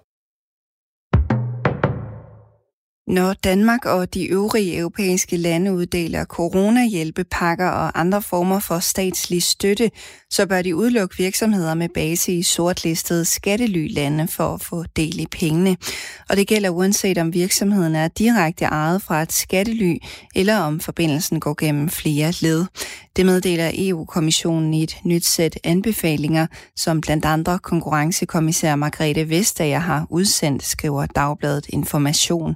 når Danmark og de øvrige europæiske lande uddeler coronahjælpepakker og andre former for statslig støtte, så bør de udelukke virksomheder med base i sortlistede skattelylande for at få del i pengene. Og det gælder uanset om virksomheden er direkte ejet fra et skattely, eller om forbindelsen går gennem flere led. Det meddeler EU-kommissionen i et nyt sæt anbefalinger, som blandt andre konkurrencekommissær Margrethe Vestager har udsendt, skriver Dagbladet Information.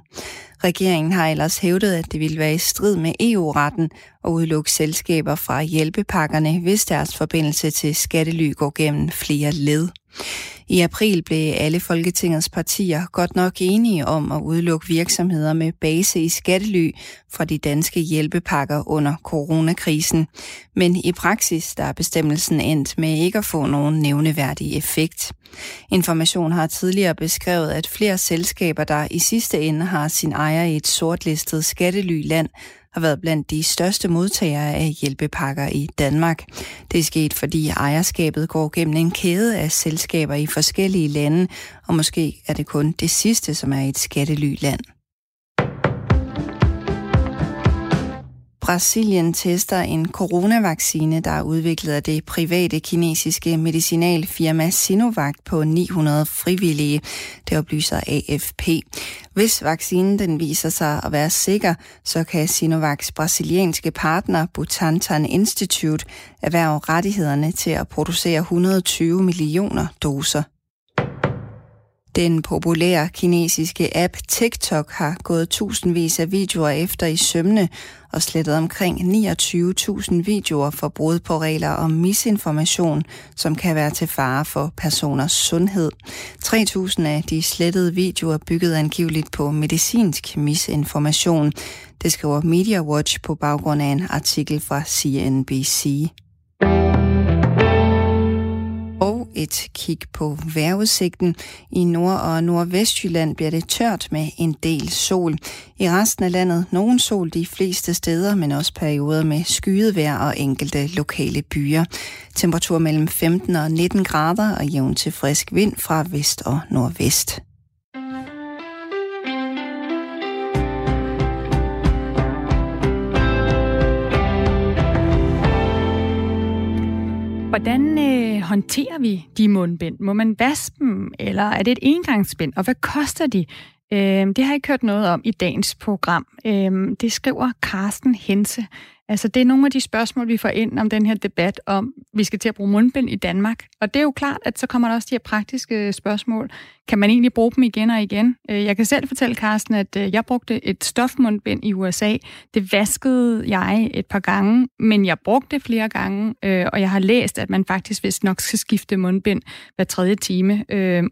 Regeringen har ellers hævdet, at det ville være i strid med EU-retten at udelukke selskaber fra hjælpepakkerne, hvis deres forbindelse til skattely går gennem flere led. I april blev alle Folketingets partier godt nok enige om at udelukke virksomheder med base i skattely fra de danske hjælpepakker under coronakrisen. Men i praksis der er bestemmelsen endt med ikke at få nogen nævneværdig effekt. Information har tidligere beskrevet, at flere selskaber, der i sidste ende har sin ejer i et sortlistet skattelyland, har været blandt de største modtagere af hjælpepakker i Danmark. Det er sket, fordi ejerskabet går gennem en kæde af selskaber i forskellige lande, og måske er det kun det sidste, som er et skattelyland. Brasilien tester en coronavaccine, der er udviklet af det private kinesiske medicinalfirma Sinovac på 900 frivillige. Det oplyser AFP. Hvis vaccinen den viser sig at være sikker, så kan Sinovacs brasilianske partner Butantan Institute erhverve rettighederne til at producere 120 millioner doser. Den populære kinesiske app TikTok har gået tusindvis af videoer efter i sømne og slettet omkring 29.000 videoer for brud på regler om misinformation, som kan være til fare for personers sundhed. 3.000 af de slettede videoer byggede angiveligt på medicinsk misinformation. Det skriver Media Watch på baggrund af en artikel fra CNBC og et kig på vejrudsigten. I Nord- og Nordvestjylland bliver det tørt med en del sol. I resten af landet nogen sol de fleste steder, men også perioder med skyet vejr og enkelte lokale byer. Temperatur mellem 15 og 19 grader og jævn til frisk vind fra vest og nordvest. Hvordan øh, håndterer vi de mundbind? Må man vaske dem, eller er det et engangsbind? Og hvad koster de? Øh, det har jeg ikke hørt noget om i dagens program. Øh, det skriver Carsten Hense. Altså, det er nogle af de spørgsmål, vi får ind om den her debat om, vi skal til at bruge mundbind i Danmark. Og det er jo klart, at så kommer der også de her praktiske spørgsmål. Kan man egentlig bruge dem igen og igen? Øh, jeg kan selv fortælle, Carsten, at øh, jeg brugte et stofmundbind i USA. Det vaskede jeg et par gange, men jeg brugte det flere gange, øh, og jeg har læst, at man faktisk vist nok skal skifte mundbind hver tredje time,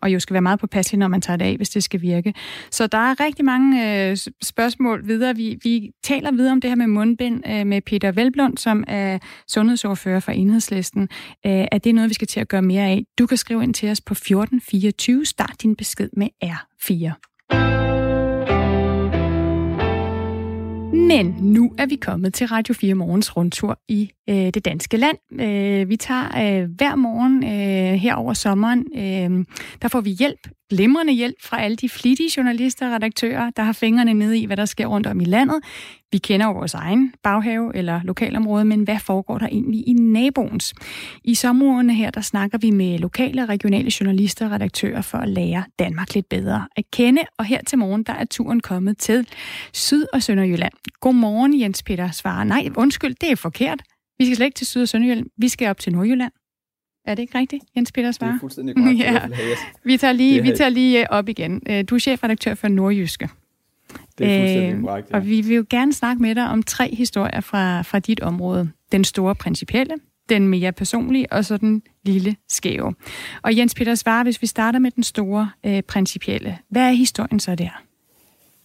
og jo skal være meget påpasselig, når man tager det af, hvis det skal virke. Så der er rigtig mange spørgsmål videre. Vi, vi taler videre om det her med mundbind med Peter Velblund, som er sundhedsordfører for Enhedslisten. Er det noget, vi skal til at gøre mere af? Du kan skrive ind til os på 1424. Start din besked med R4. Men nu er vi kommet til Radio 4 Morgens rundtur i øh, det danske land. Øh, vi tager øh, hver morgen øh, her over sommeren, øh, der får vi hjælp glimrende hjælp fra alle de flittige journalister og redaktører, der har fingrene nede i, hvad der sker rundt om i landet. Vi kender jo vores egen baghave eller lokalområde, men hvad foregår der egentlig i naboens? I sommermånederne her, der snakker vi med lokale og regionale journalister og redaktører for at lære Danmark lidt bedre at kende. Og her til morgen, der er turen kommet til Syd- og Sønderjylland. Godmorgen, Jens Peter svarer. Nej, undskyld, det er forkert. Vi skal slet ikke til Syd- og Sønderjylland. Vi skal op til Nordjylland. Er det ikke rigtigt, Jens Peter Svar? Det er fuldstændig korrekt. ja. Vi tager lige, vi tager lige øh, op igen. Øh, du er chefredaktør for Nordjyske. Det er fuldstændig øh, korrekt, ja. Og vi vil jo gerne snakke med dig om tre historier fra, fra dit område. Den store principielle, den mere personlige, og så den lille skæve. Og Jens Peter Svar, hvis vi starter med den store øh, principielle. Hvad er historien så der?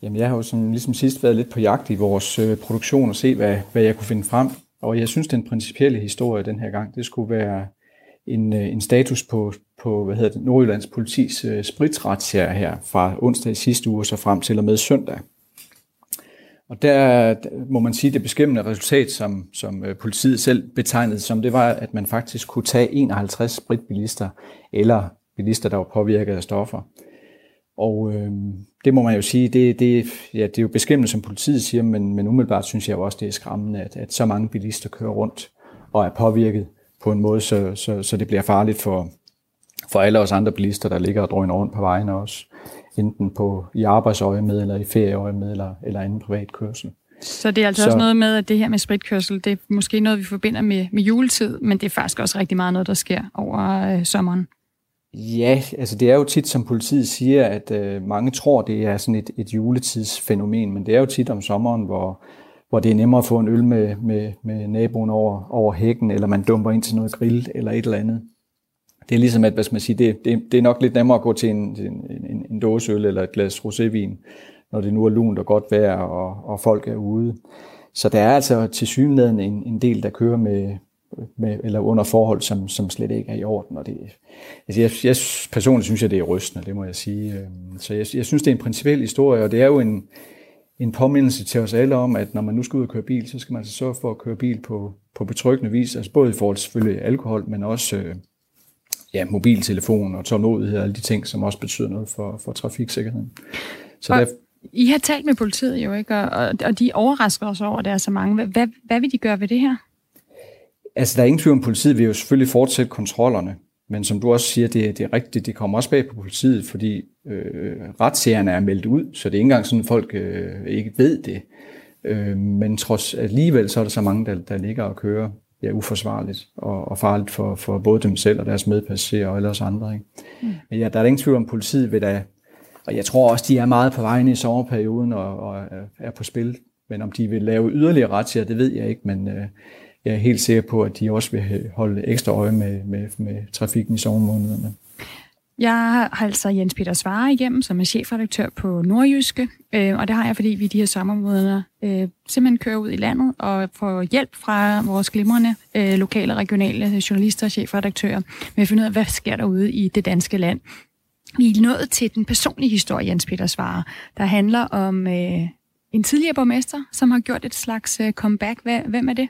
Jamen, jeg har jo som, ligesom sidst været lidt på jagt i vores øh, produktion og se, hvad, hvad jeg kunne finde frem. Og jeg synes, den principielle historie den her gang, det skulle være en, øh, en status på, på hvad hedder det, Nordjyllands politis uh, spritsrazzia her fra onsdag i sidste uge så frem til og med søndag. Og der må man sige, det beskæmmende resultat, som, som øh, politiet selv betegnede som, det var, at man faktisk kunne tage 51 spritbilister eller bilister, der var påvirket af stoffer. Og øh, det må man jo sige, det, det, ja, det er jo beskæmmende, som politiet siger, men, men umiddelbart synes jeg jo også, det er skræmmende, at, at så mange bilister kører rundt og er påvirket på en måde, så, så, så det bliver farligt for, for alle os andre bilister, der ligger og drøner rundt på vejene også, enten på, i arbejdsøje med, eller i ferieøje med, eller, eller anden privat kørsel. Så det er altså så, også noget med, at det her med spritkørsel, det er måske noget, vi forbinder med, med juletid, men det er faktisk også rigtig meget noget, der sker over øh, sommeren. Ja, altså det er jo tit, som politiet siger, at øh, mange tror, det er sådan et, et juletidsfænomen, men det er jo tit om sommeren, hvor, hvor det er nemmere at få en øl med, med, med naboen over, over hækken, eller man dumper ind til noget grill eller et eller andet. Det er ligesom, at hvad skal man sige, det, det, det er nok lidt nemmere at gå til en, en, en, en dåseøl eller et glas rosévin, når det nu er lunt og godt vejr, og, og folk er ude. Så der er altså til synligheden en, en del, der kører med, med, eller under forhold, som, som slet ikke er i orden. Og det, altså jeg, jeg, personligt synes jeg, det er rystende, det må jeg sige. Øhm, så jeg, jeg synes, det er en principiel historie, og det er jo en, en påmindelse til os alle om, at når man nu skal ud og køre bil, så skal man altså sørge for at køre bil på, på betryggende vis, altså både i forhold til selvfølgelig alkohol, men også øh, ja, mobiltelefon og tålmodighed og alle de ting, som også betyder noget for, for trafiksikkerheden. Så og der... I har talt med politiet jo, ikke? Og, og de overrasker os over, at der er så mange. Hvad, hvad vil de gøre ved det her? Altså, der er ingen tvivl om, politiet vil jo selvfølgelig fortsætte kontrollerne. Men som du også siger, det, det er rigtigt, det kommer også bag på politiet, fordi øh, retssagerne er meldt ud, så det er ikke engang sådan, at folk øh, ikke ved det. Øh, men trods alligevel, så er der så mange, der, der ligger og kører ja, uforsvarligt og, og farligt for, for både dem selv og deres medpassagerer og alle os andre. Ikke? Mm. Men ja, der er ingen tvivl om, politiet vil da, og jeg tror også, de er meget på vejen i sommerperioden og, og er på spil. Men om de vil lave yderligere retssager, det ved jeg ikke, men øh, jeg er helt sikker på, at de også vil holde ekstra øje med, med, med trafikken i sommermånederne. Jeg har altså Jens Peter Svare igennem, som er chefredaktør på Nordjyske, øh, og det har jeg, fordi vi de her sommermåneder øh, simpelthen kører ud i landet og får hjælp fra vores glimrende øh, lokale og regionale journalister og chefredaktører med at finde ud af, hvad sker der ude i det danske land. Vi er nået til den personlige historie, Jens Peter Svare, der handler om øh, en tidligere borgmester, som har gjort et slags øh, comeback. Hvem er det?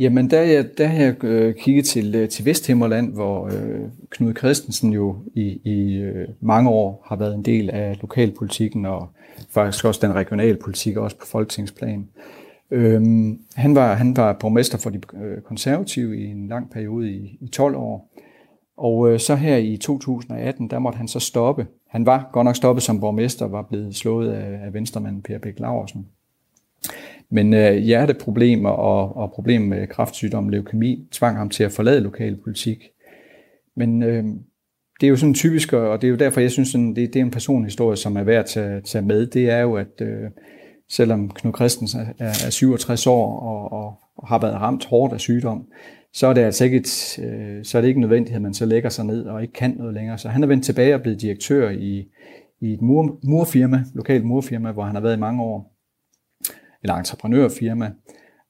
Jamen, der, der har jeg øh, kigget til, øh, til Vesthimmerland, hvor øh, Knud Christensen jo i, i øh, mange år har været en del af lokalpolitikken og faktisk også den regionale politik, også på folketingsplan. Øhm, han, var, han var borgmester for de øh, konservative i en lang periode i, i 12 år, Og øh, så her i 2018, der måtte han så stoppe. Han var godt nok stoppet som borgmester, var blevet slået af, af venstremanden Per Bæk Laversen. Men øh, hjerteproblemer og, og problemer med kræftsygdom, leukemi, tvang ham til at forlade lokalpolitik. Men øh, det er jo sådan typisk, og det er jo derfor, jeg synes, sådan, det, det er en personhistorie, som er værd at tage, tage med. Det er jo, at øh, selvom Knud Christensen er, er 67 år og, og, og har været ramt hårdt af sygdom, så er det altså ikke, et, øh, så er det ikke nødvendigt, at man så lægger sig ned og ikke kan noget længere. Så han er vendt tilbage og blevet direktør i, i et mur, murfirma, lokalt murfirma, hvor han har været i mange år, eller entreprenørfirma,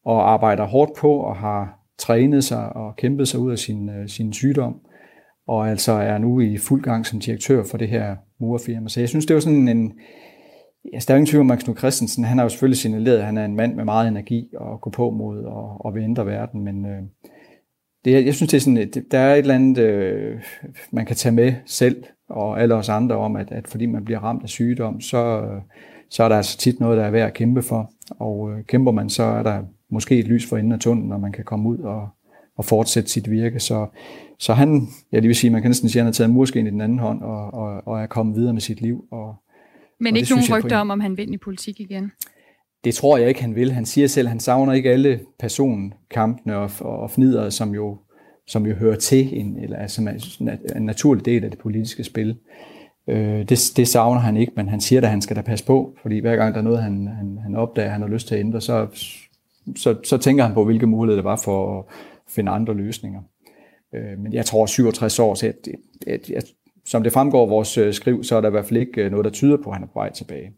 og arbejder hårdt på og har trænet sig og kæmpet sig ud af sin, øh, sin sygdom, og altså er nu i fuld gang som direktør for det her murfirma. Så jeg synes, det var sådan en, Altså, der er ingen tvivl om, Max Knud Christensen, han har jo selvfølgelig signaleret, at han er en mand med meget energi og gå på mod og, og vil ændre verden, men øh, det, jeg synes, det er sådan, der er et eller andet, øh, man kan tage med selv og alle os andre om, at, at fordi man bliver ramt af sygdom, så, øh, så er der altså tit noget, der er værd at kæmpe for. Og øh, kæmper man, så er der måske et lys for enden af tunnelen, når man kan komme ud og, og fortsætte sit virke. Så, så han, jeg vil sige, man kan næsten sige, at han har taget murskeen i den anden hånd og, og, og er kommet videre med sit liv. Og, Men og ikke nogen rygter om, om han vil i politik igen? Det tror jeg ikke, han vil. Han siger selv, at han savner ikke alle personkampene og, og fnider, som jo, som jo hører til, en, eller er en naturlig del af det politiske spil. Øh, det, det savner han ikke, men han siger, at han skal da passe på, fordi hver gang der er noget, han, han, han opdager, han har lyst til at ændre, så, så, så tænker han på, hvilke muligheder der var for at finde andre løsninger. Øh, men jeg tror 67 år, så jeg, jeg, jeg, som det fremgår af vores øh, skriv, så er der i hvert fald ikke øh, noget, der tyder på, at han er på vej tilbage.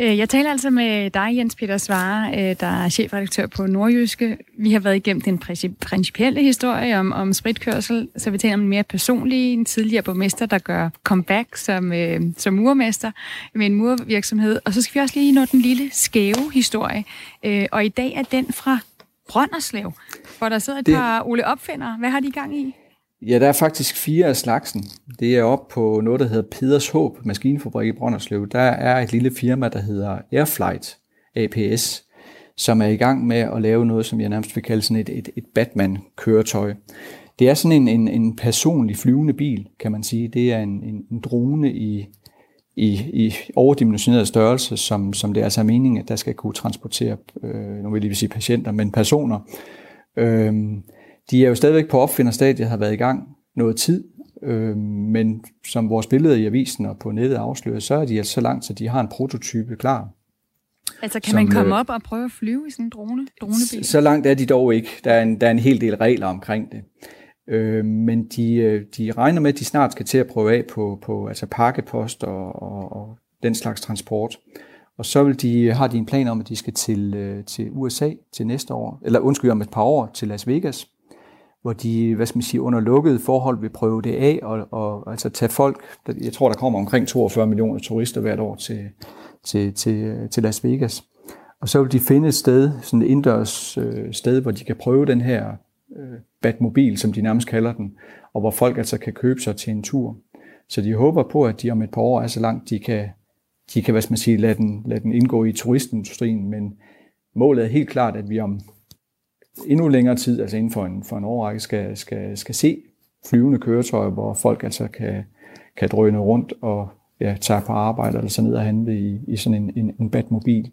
Øh, jeg taler altså med dig, Jens Peter Svare, øh, der er chefredaktør på Nordjyske. Vi har været igennem den principielle historie om, om spritkørsel, så vi taler om en mere personlig, en tidligere borgmester, der gør comeback som, øh, som murmester med en murvirksomhed. Og så skal vi også lige nå den lille skæve historie. Øh, og i dag er den fra Brønderslev, hvor der sidder et det... par Ole Opfinder. Hvad har de i gang i? Ja, der er faktisk fire af slagsen. Det er op på noget, der hedder Peders Håb maskinfabrik i Brønderslev. Der er et lille firma, der hedder Airflight APS, som er i gang med at lave noget, som jeg nærmest vil kalde sådan et, et, et Batman-køretøj. Det er sådan en, en, en personlig flyvende bil, kan man sige. Det er en, en, en drone i, i, i overdimensioneret størrelse, som, som det altså er altså meningen, at der skal kunne transportere, øh, nu vil jeg lige sige patienter, men personer. Øh, de er jo stadigvæk på opfinderstadiet, har været i gang noget tid, øh, men som vores billeder i avisen og på nettet afslører, så er de altså så langt, at de har en prototype klar. Altså kan som, man komme øh, op og prøve at flyve i sådan en drone, dronebil? Så langt er de dog ikke. Der er en, der er en hel del regler omkring det. Øh, men de, øh, de regner med, at de snart skal til at prøve af på, på altså pakkepost og, og, og den slags transport. Og så vil de, har de en plan om, at de skal til, øh, til USA til næste år, eller undskyld, om et par år til Las Vegas, hvor de, hvad skal man sige, under lukkede forhold vil prøve det af, og, og altså tage folk, jeg tror, der kommer omkring 42 millioner turister hvert år til, til, til, til Las Vegas. Og så vil de finde et sted, sådan et indendørs øh, sted, hvor de kan prøve den her øh, Batmobil, som de nærmest kalder den, og hvor folk altså kan købe sig til en tur. Så de håber på, at de om et par år er så langt, de kan, de kan hvad skal man sige, lade den, lade den indgå i turistindustrien, men målet er helt klart, at vi om endnu længere tid, altså inden for en, for en årrække, skal, skal, skal se flyvende køretøjer, hvor folk altså kan, kan drøne rundt og ja, tage på arbejde eller så ned og handle i, i sådan en, en, en Batmobil.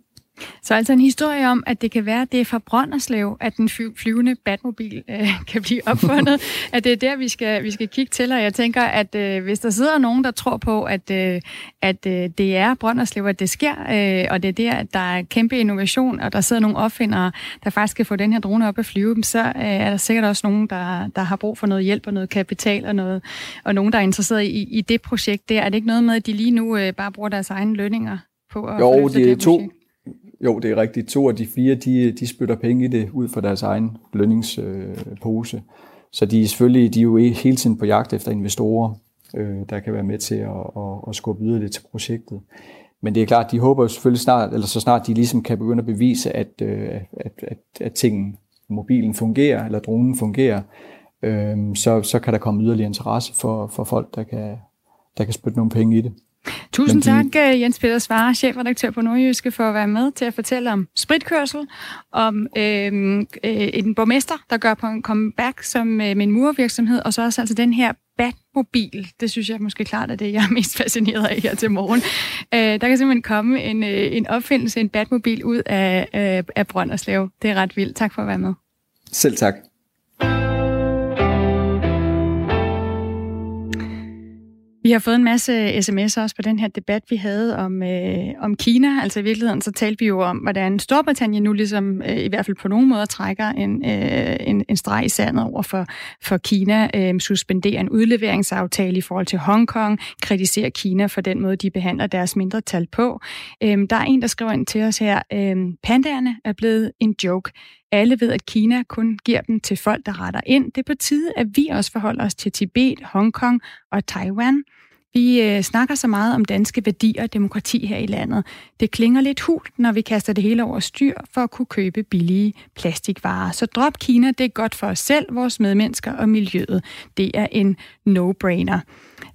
Så altså en historie om, at det kan være, at det er fra Brønderslev, at den flyvende Batmobil øh, kan blive opfundet. at det er der, vi skal, vi skal kigge til. Og jeg tænker, at øh, hvis der sidder nogen, der tror på, at, øh, at øh, det er Brønderslev, at det sker, øh, og det er der, at der er kæmpe innovation, og der sidder nogle opfindere, der faktisk kan få den her drone op at flyve, så øh, er der sikkert også nogen, der, der har brug for noget hjælp og noget kapital, og, noget, og nogen, der er interesseret i, i det projekt. Der er det ikke noget med, at de lige nu øh, bare bruger deres egne lønninger på at Jo, det er to, projekt? Jo, det er rigtigt. To af de fire, de, de spytter penge i det ud fra deres egen lønningspose. Øh, så de er selvfølgelig de er jo hele tiden på jagt efter investorer, øh, der kan være med til at, at, at skubbe yderligere til projektet. Men det er klart, de håber jo selvfølgelig snart, eller så snart de ligesom kan begynde at bevise, at, øh, at, at, at tingen, mobilen fungerer, eller dronen fungerer, øh, så, så kan der komme yderligere interesse for, for folk, der kan, der kan spytte nogle penge i det. Tusind de... tak, øh, Jens Peter Svare, chefredaktør på Nordjyske, for at være med til at fortælle om spritkørsel, om øh, øh, en borgmester, der gør på en comeback som øh, med en murvirksomhed, og så også altså den her Batmobil. Det synes jeg måske klart er det, jeg er mest fascineret af her til morgen. Øh, der kan simpelthen komme en, øh, en opfindelse, en Batmobil ud af, øh, af Brønderslev. Det er ret vildt. Tak for at være med. Selv tak. Vi har fået en masse sms'er også på den her debat, vi havde om, øh, om Kina. Altså i virkeligheden, så talte vi jo om, hvordan Storbritannien nu ligesom, øh, i hvert fald på nogen måder, trækker en, øh, en, en streg i sandet over for, for Kina, øh, suspenderer en udleveringsaftale i forhold til Hongkong, kritiserer Kina for den måde, de behandler deres mindretal på. Øh, der er en, der skriver ind til os her, øh, pandaerne er blevet en joke. Alle ved, at Kina kun giver dem til folk, der retter ind. Det er på tide, at vi også forholder os til Tibet, Hongkong og Taiwan. Vi øh, snakker så meget om danske værdier og demokrati her i landet. Det klinger lidt hult, når vi kaster det hele over styr for at kunne købe billige plastikvarer. Så drop Kina, det er godt for os selv, vores medmennesker og miljøet. Det er en no-brainer.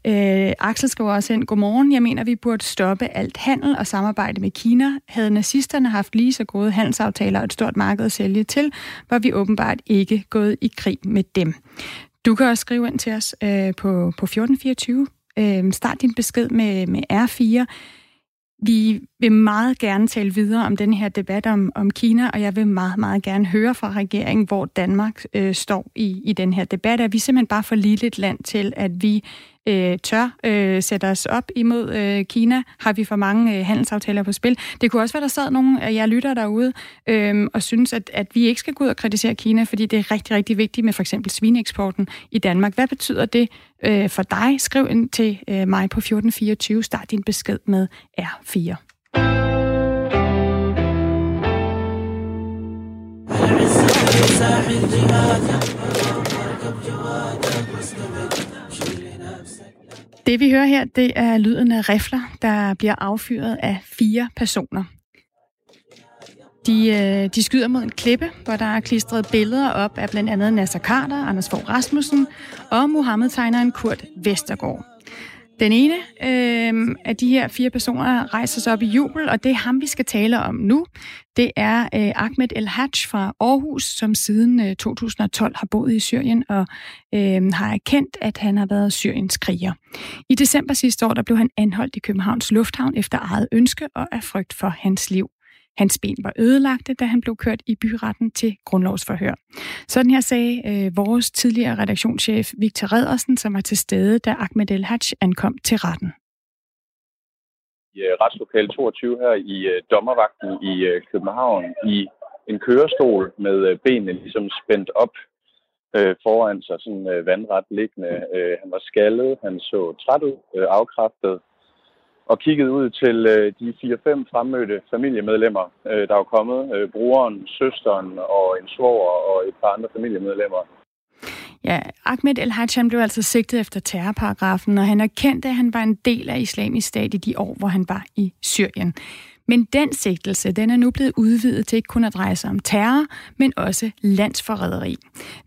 Øh, Axel skriver også ind, godmorgen, jeg mener, vi burde stoppe alt handel og samarbejde med Kina. Havde nazisterne haft lige så gode handelsaftaler og et stort marked at sælge til, var vi åbenbart ikke gået i krig med dem. Du kan også skrive ind til os øh, på, på 1424 Øh, start din besked med, med R4. Vi vil meget gerne tale videre om den her debat om, om Kina, og jeg vil meget, meget gerne høre fra regeringen, hvor Danmark øh, står i, i den her debat. Er vi simpelthen bare for lille et land til, at vi øh, tør øh, sætte os op imod øh, Kina? Har vi for mange øh, handelsaftaler på spil? Det kunne også være, der sad nogle af jer lytter derude øh, og synes, at, at vi ikke skal gå ud og kritisere Kina, fordi det er rigtig, rigtig vigtigt med for eksempel svineeksporten i Danmark. Hvad betyder det øh, for dig? Skriv ind til øh, mig på 1424. Start din besked med R4. Det vi hører her, det er lyden af rifler, der bliver affyret af fire personer. De, øh, de skyder mod en klippe, hvor der er klistret billeder op af blandt andet Nasser Carter, Anders Fogh Rasmussen og Mohammed-tegneren Kurt Vestergaard. Den ene øh, af de her fire personer rejser sig op i jubel, og det er ham, vi skal tale om nu. Det er øh, Ahmed El Hajj fra Aarhus, som siden øh, 2012 har boet i Syrien og øh, har erkendt, at han har været Syriens kriger. I december sidste år der blev han anholdt i Københavns Lufthavn efter eget ønske og af frygt for hans liv. Hans ben var ødelagte, da han blev kørt i byretten til grundlovsforhør. Sådan her sagde øh, vores tidligere redaktionschef Victor Redersen, som var til stede, da Ahmed El Hajj ankom til retten. I øh, uh, retslokal 22 her i uh, dommervagten i uh, København i en kørestol med uh, benene ligesom spændt op uh, foran sig, sådan uh, vandret liggende. Uh, han var skaldet, han så træt ud, uh, afkræftet, og kiggede ud til øh, de 4-5 fremmødte familiemedlemmer, øh, der er kommet. Øh, broren, søsteren og en svoger og et par andre familiemedlemmer. Ja, Ahmed El hajjam blev altså sigtet efter terrorparagrafen, og han erkendte, at han var en del af islamisk stat i de år, hvor han var i Syrien. Men den sigtelse, den er nu blevet udvidet til ikke kun at dreje sig om terror, men også landsforræderi.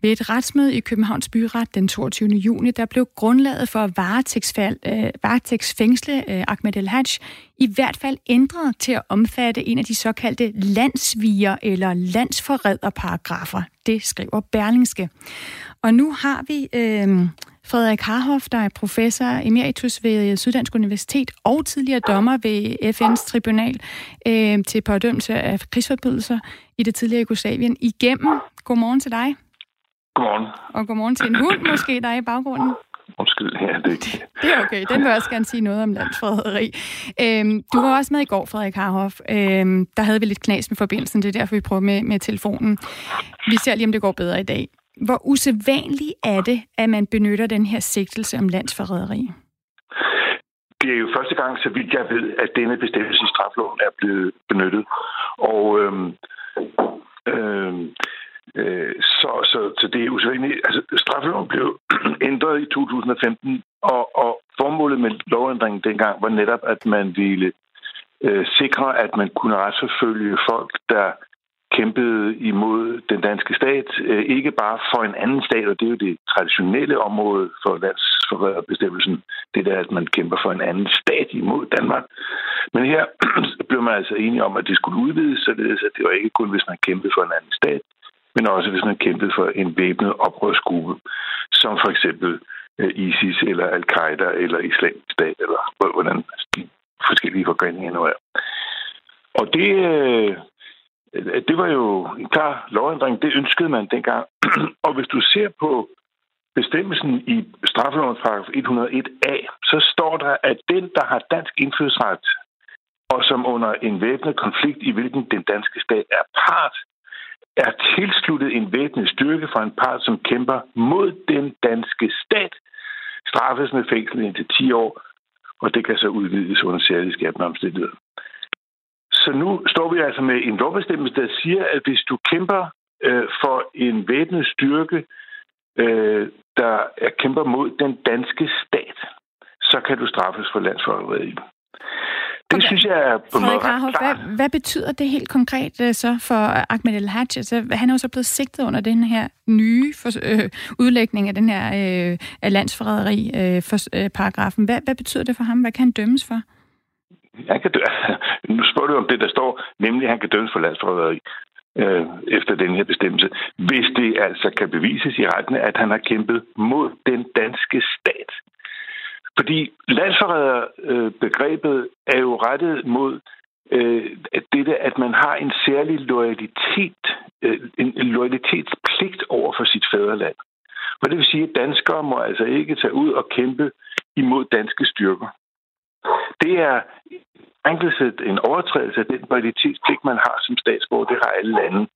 Ved et retsmøde i Københavns Byret den 22. juni, der blev grundlaget for øh, varetægtsfængsle øh, Ahmed El Hajj i hvert fald ændret til at omfatte en af de såkaldte landsviger eller landsforræderparagrafer. Det skriver Berlingske. Og nu har vi øh, Frederik Harhoff, der er professor emeritus ved Syddansk Universitet og tidligere dommer ved FN's tribunal øh, til pådømmelse af krigsforbrydelser i det tidligere Jugoslavien igennem. Godmorgen til dig. Godmorgen. Og godmorgen til en hund måske, der er i baggrunden. Undskyld, ja, det Det er okay. Den vil også gerne sige noget om landsforræderi. Øhm, du var også med i går, Frederik Harhoff. Øhm, der havde vi lidt knas med forbindelsen. Det er derfor, vi prøver med, med telefonen. Vi ser lige, om det går bedre i dag. Hvor usædvanligt er det, at man benytter den her sigtelse om landsforræderi? Det er jo første gang, så vidt jeg ved, at denne bestemmelse i strafloven er blevet benyttet. Og øhm, øhm, øh, så, så, så det er usædvanligt. Altså, strafloven blev ændret i 2015, og, og formålet med lovændringen dengang var netop, at man ville øh, sikre, at man kunne retsforfølge folk, der kæmpede imod den danske stat, øh, ikke bare for en anden stat, og det er jo det traditionelle område for landsforræderbestemmelsen, det der, at man kæmper for en anden stat imod Danmark. Men her blev man altså enige om, at det skulle udvides, således at det var ikke kun, hvis man kæmpede for en anden stat, men også hvis man kæmpede for en væbnet oprørsgruppe, som for eksempel øh, ISIS eller Al-Qaida eller Islamisk Stat, eller hvordan de forskellige forgreninger nu er. Og det, øh, Øh, det var jo en klar lovændring. Det ønskede man dengang. og hvis du ser på bestemmelsen i straffelovens paragraf 101a, så står der, at den, der har dansk indfødsret, og som under en væbnet konflikt, i hvilken den danske stat er part, er tilsluttet en væbnet styrke fra en part, som kæmper mod den danske stat, straffes med fængsel indtil 10 år, og det kan så udvides under særlige skærpende omstændigheder. Så nu står vi altså med en lovbestemmelse, der siger, at hvis du kæmper øh, for en væbnet styrke, øh, der er kæmper mod den danske stat, så kan du straffes for landsforræderi. Det okay. synes jeg er på Frederik Harhoff, hvad, hvad betyder det helt konkret uh, så for Ahmed El Hajj? Altså, han er jo så blevet sigtet under den her nye for, øh, udlægning af den her øh, af landsforræderi-paragrafen. Øh, hvad, hvad betyder det for ham? Hvad kan han dømmes for? Han kan dø. Nu spørger du om det, der står, nemlig at han kan dømmes for landsforræderi øh, efter den her bestemmelse, hvis det altså kan bevises i retten, at han har kæmpet mod den danske stat. Fordi landsforræderbegrebet øh, er jo rettet mod øh, dette, at man har en særlig loyalitet, øh, en loyalitetspligt over for sit fædreland. Og det vil sige, at danskere må altså ikke tage ud og kæmpe imod danske styrker. Det er en overtrædelse af den validitetspligt, man har som statsborger. Det har alle lande,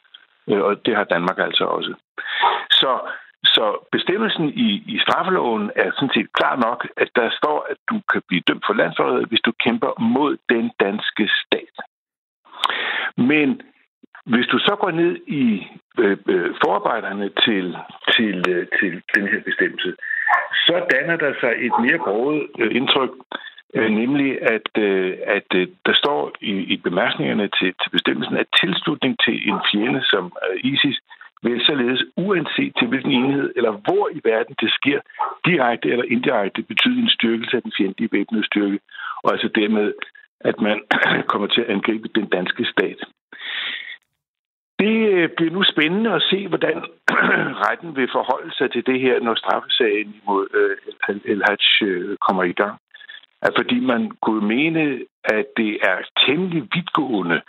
øh, og det har Danmark altså også. Så så bestemmelsen i, i straffeloven er sådan set klar nok, at der står, at du kan blive dømt for landsforræderi, hvis du kæmper mod den danske stat. Men hvis du så går ned i øh, øh, forarbejderne til, til, øh, til den her bestemmelse, så danner der sig et mere broget øh, indtryk, øh, Øh, nemlig at, øh, at øh, der står i, i bemærkningerne til, til bestemmelsen, at tilslutning til en fjende som ISIS vil således uanset til hvilken enhed eller hvor i verden det sker, direkte eller indirekte betyde en styrkelse af den fjendtlige væbnede styrke, og altså dermed, at man kommer til at angribe den danske stat. Det bliver nu spændende at se, hvordan retten vil forholde sig til det her, når straffesagen imod El-Hajj kommer i gang. Fordi man kunne mene, at det er temmelig vidtgående,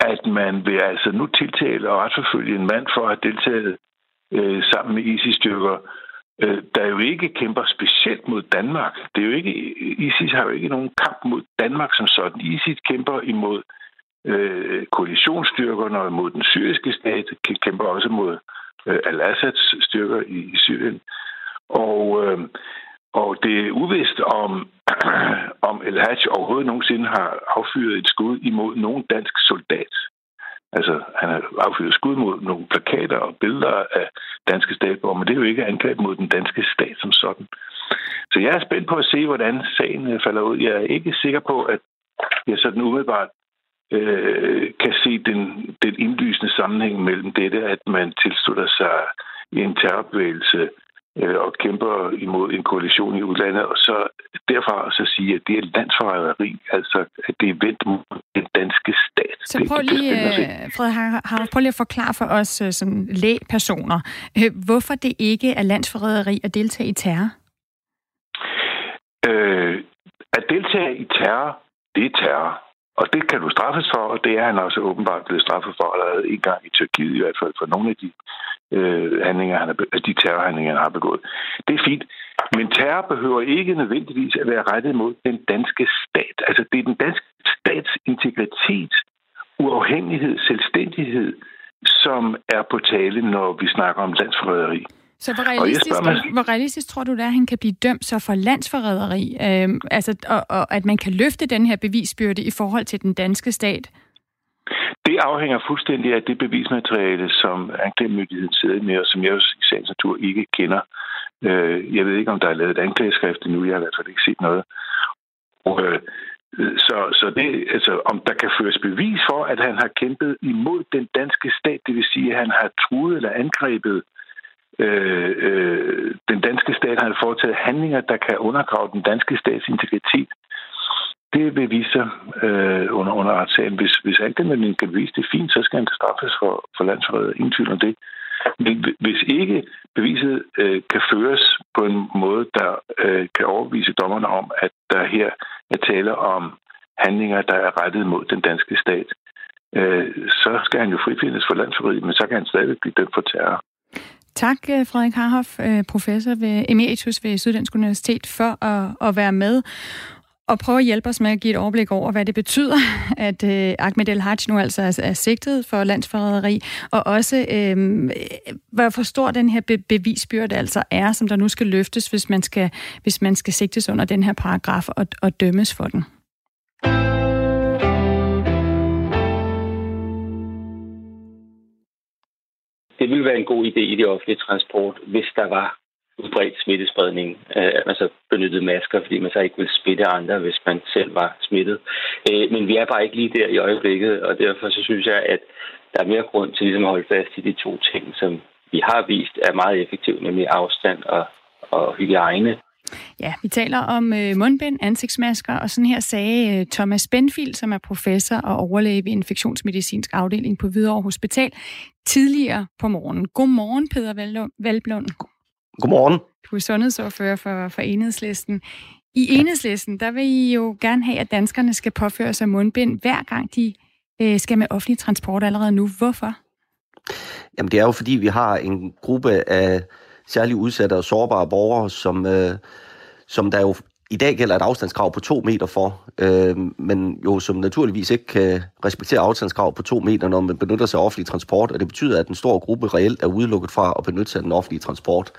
at man vil altså nu tiltale og retsforfølge en mand for at have deltaget øh, sammen med ISIS-styrker, øh, der jo ikke kæmper specielt mod Danmark. Det er jo ikke, ISIS har jo ikke nogen kamp mod Danmark som sådan. ISIS kæmper imod øh, koalitionsstyrkerne og mod den syriske stat, kæmper også mod øh, al-Assads styrker i, i Syrien. Og øh, og det er uvist, om, om El Hajj overhovedet nogensinde har affyret et skud imod nogen dansk soldat. Altså, han har affyret skud mod nogle plakater og billeder af danske statsborger, men det er jo ikke angreb mod den danske stat som sådan. Så jeg er spændt på at se, hvordan sagen øh, falder ud. Jeg er ikke sikker på, at jeg sådan umiddelbart øh, kan se den, den indlysende sammenhæng mellem dette, at man tilslutter sig en terrorbevægelse øh, og kæmper imod en koalition i udlandet, og så derfra så sige, at det er landsforræderi, altså at det er vendt mod den danske stat. Så prøv lige, øh, Fred har, prøv lige at forklare for os øh, som lægpersoner, øh, hvorfor det ikke er landsforræderi at deltage i terror? Øh, at deltage i terror, det er terror. Og det kan du straffes for, og det er han også åbenbart blevet straffet for allerede en gang i Tyrkiet, i hvert fald for nogle af de øh, handlinger, han er, de terrorhandlinger, han har begået. Det er fint. Men terror behøver ikke nødvendigvis at være rettet mod den danske stat. Altså, det er den danske stats integritet, uafhængighed, selvstændighed, som er på tale, når vi snakker om landsforræderi. Så hvor realistisk, mig, hvor realistisk tror du, det er, at han kan blive dømt så for landsforræderi? Øhm, altså, og, og at man kan løfte den her bevisbyrde i forhold til den danske stat? Det afhænger fuldstændig af det bevismateriale, som anklagemyndigheden sidder med, og som jeg i sagens natur ikke kender. Øh, jeg ved ikke, om der er lavet et anklageskrift endnu. Jeg har i hvert fald ikke set noget. Og, øh, så, så det, altså, om der kan føres bevis for, at han har kæmpet imod den danske stat, det vil sige, at han har truet eller angrebet øh, øh, den danske stat, har foretaget handlinger, der kan undergrave den danske stats integritet, det vil vise sig øh, under, under retssagen. Hvis, hvis anklagemanden kan bevise det fint, så skal han straffes for, for landsforræder. Ingen tvivl om det. Men hvis ikke beviset øh, kan føres på en måde, der øh, kan overbevise dommerne om, at der her er tale om handlinger, der er rettet mod den danske stat, øh, så skal han jo frifindes for landsforræderi, men så kan han stadig blive dømt for terror. Tak, øh, Frederik Harhoff, øh, professor ved Emeritus ved Syddansk Universitet, for at, at være med og prøve at hjælpe os med at give et overblik over, hvad det betyder, at øh, Ahmed El Hajj nu altså er, er sigtet for landsforræderi, og også øh, hvor for stor den her be- bevisbyrde altså er, som der nu skal løftes, hvis man skal, hvis man skal sigtes under den her paragraf og, og dømmes for den. Det ville være en god idé i det offentlige transport, hvis der var udbredt smittespredning, øh, at man så benyttede masker, fordi man så ikke ville smitte andre, hvis man selv var smittet. Øh, men vi er bare ikke lige der i øjeblikket, og derfor så synes jeg, at der er mere grund til ligesom at holde fast i de to ting, som vi har vist er meget effektive, nemlig afstand og, og hygiejne. Ja, vi taler om øh, mundbind, ansigtsmasker, og sådan her sagde øh, Thomas Benfield, som er professor og overlæge ved infektionsmedicinsk afdeling på Hvidovre Hospital, tidligere på morgenen. Godmorgen, Peter Valblund. Godmorgen. Du er sundhedsordfører for, for Enhedslisten. I Enhedslisten, der vil I jo gerne have, at danskerne skal påføre sig mundbind, hver gang de øh, skal med offentlig transport allerede nu. Hvorfor? Jamen det er jo fordi, vi har en gruppe af særligt udsatte og sårbare borgere, som, øh, som der jo i dag gælder et afstandskrav på to meter for, øh, men jo som naturligvis ikke kan respektere afstandskrav på to meter, når man benytter sig af offentlig transport, og det betyder, at en stor gruppe reelt er udelukket fra at benytte sig af den offentlige transport.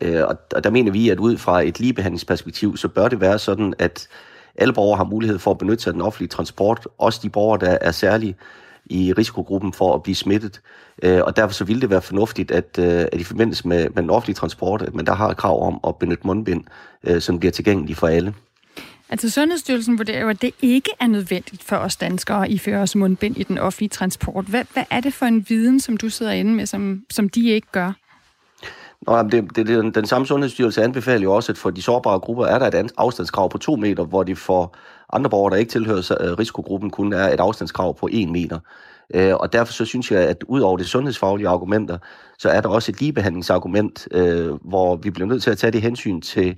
Øh, og, og der mener vi, at ud fra et ligebehandlingsperspektiv, så bør det være sådan, at alle borgere har mulighed for at benytte sig af den offentlige transport, også de borgere, der er særligt i risikogruppen for at blive smittet. Øh, og derfor så ville det være fornuftigt, at, øh, at i forbindelse med, med den offentlige transport, at man der har et krav om at benytte mundbind, øh, som bliver tilgængelig for alle. Altså Sundhedsstyrelsen vurderer jo, at det ikke er nødvendigt for os danskere at iføre os mundbind i den offentlige transport. Hvad, hvad er det for en viden, som du sidder inde med, som, som de ikke gør? Nå, det, det, det, den, den samme sundhedsstyrelse anbefaler jo også, at for de sårbare grupper er der et afstandskrav på to meter, hvor de for andre borgere, der ikke tilhører øh, risikogruppen, kun er et afstandskrav på 1 meter. Øh, og derfor så synes jeg, at ud over det sundhedsfaglige argumenter, så er der også et ligebehandlingsargument, øh, hvor vi bliver nødt til at tage det hensyn til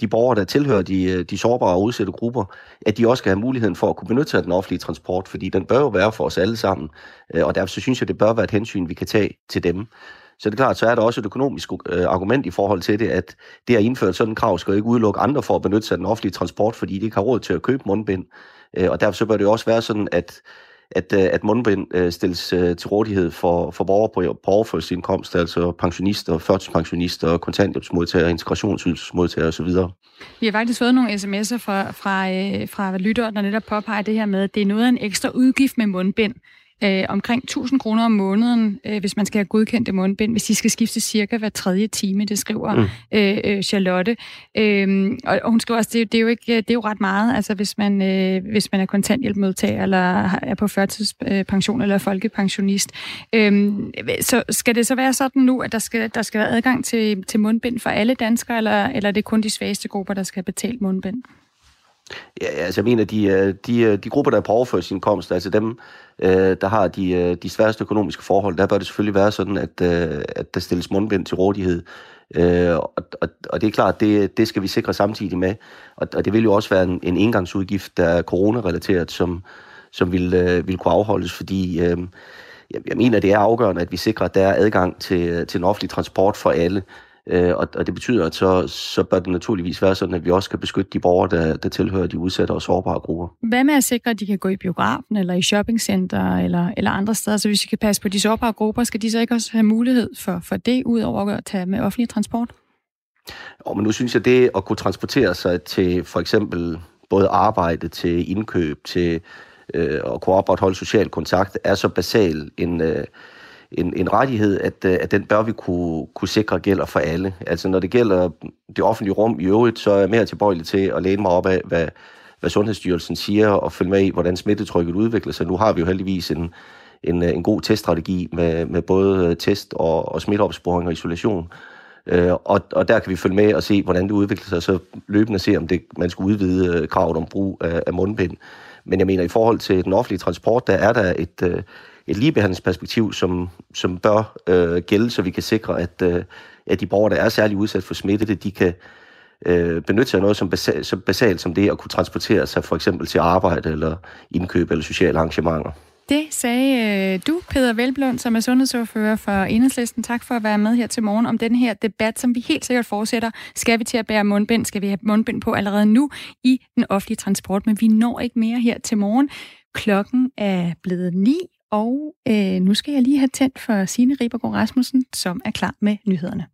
de borgere, der tilhører de, øh, de sårbare og udsatte grupper, at de også skal have muligheden for at kunne benytte sig af den offentlige transport, fordi den bør jo være for os alle sammen. Øh, og derfor så synes jeg, det bør være et hensyn, vi kan tage til dem. Så det er klart, så er der også et økonomisk øh, argument i forhold til det, at det at indføre sådan en krav skal ikke udelukke andre for at benytte sig af den offentlige transport, fordi de ikke har råd til at købe mundbind. Øh, og derfor så bør det også være sådan, at at, øh, at mundbind øh, stilles øh, til rådighed for, for borgere på, på overførselsindkomst, altså pensionister, førtidspensionister, kontanthjælpsmodtagere, integrationsydelsesmodtagere osv. Vi har faktisk fået nogle sms'er fra, fra, fra lyttere, der netop påpeger det her med, at det er noget af en ekstra udgift med mundbind øh, omkring 1000 kroner om måneden, øh, hvis man skal have godkendte mundbind, hvis de skal skifte cirka hver tredje time, det skriver mm. øh, øh, Charlotte. Øh, og, og hun skriver også, det, det, er jo ikke, det er jo ret meget, altså hvis man, øh, hvis man er kontanthjælpmodtager, eller er på førtidspension, eller folkepensionist. Øh, så skal det så være sådan nu, at der skal, der skal være adgang til, til mundbind for alle danskere, eller, eller er det kun de svageste grupper, der skal betale mundbind? Ja, altså jeg mener, de, øh, de, øh, de grupper, der er på overførselsindkomst, altså dem, øh, der har de, de sværeste økonomiske forhold, der bør det selvfølgelig være sådan, at, at der stilles mundbind til rådighed. Og, og, og det er klart, det, det skal vi sikre samtidig med. Og, og det vil jo også være en, en engangsudgift, der er coronarelateret, som, som vil, vil kunne afholdes, fordi øh, jeg mener, det er afgørende, at vi sikrer, at der er adgang til, til en offentlig transport for alle. Øh, og, og det betyder, at så, så bør det naturligvis være sådan, at vi også kan beskytte de borgere, der, der tilhører de udsatte og sårbare grupper. Hvad med at sikre, at de kan gå i biografen, eller i shoppingcenter, eller, eller andre steder? Så hvis vi kan passe på de sårbare grupper, skal de så ikke også have mulighed for, for det, ud over at tage med offentlig transport? Jo, men nu synes jeg, det at kunne transportere sig til for eksempel både arbejde, til indkøb, til øh, at kunne opretholde social kontakt, er så basal en... Øh, en, en rettighed, at, øh, at den bør vi kunne, kunne sikre gælder for alle. Altså når det gælder det offentlige rum i øvrigt, så er jeg mere tilbøjelig til at læne mig op af, hvad, hvad Sundhedsstyrelsen siger, og følge med i, hvordan smittetrykket udvikler sig. Nu har vi jo heldigvis en, en, øh, en god teststrategi med, med både øh, test og, og smitteopsporing og isolation. Øh, og, og der kan vi følge med og se, hvordan det udvikler sig, og så løbende se, om det, man skulle udvide kravet om brug af, af mundbind. Men jeg mener, i forhold til den offentlige transport, der er der et, øh, et ligebehandlingsperspektiv, som, som bør øh, gælde, så vi kan sikre, at, øh, at de borgere, der er særlig udsat for smitte, det, de kan øh, benytte sig af noget som, basalt, så basalt som det at kunne transportere sig for eksempel til arbejde eller indkøb eller sociale arrangementer. Det sagde øh, du, Peter Velblund, som er sundhedsordfører for Enhedslisten. Tak for at være med her til morgen om den her debat, som vi helt sikkert fortsætter. Skal vi til at bære mundbind? Skal vi have mundbind på allerede nu i den offentlige transport? Men vi når ikke mere her til morgen. Klokken er blevet ni, og øh, nu skal jeg lige have tændt for Signe Ribergaard Rasmussen, som er klar med nyhederne.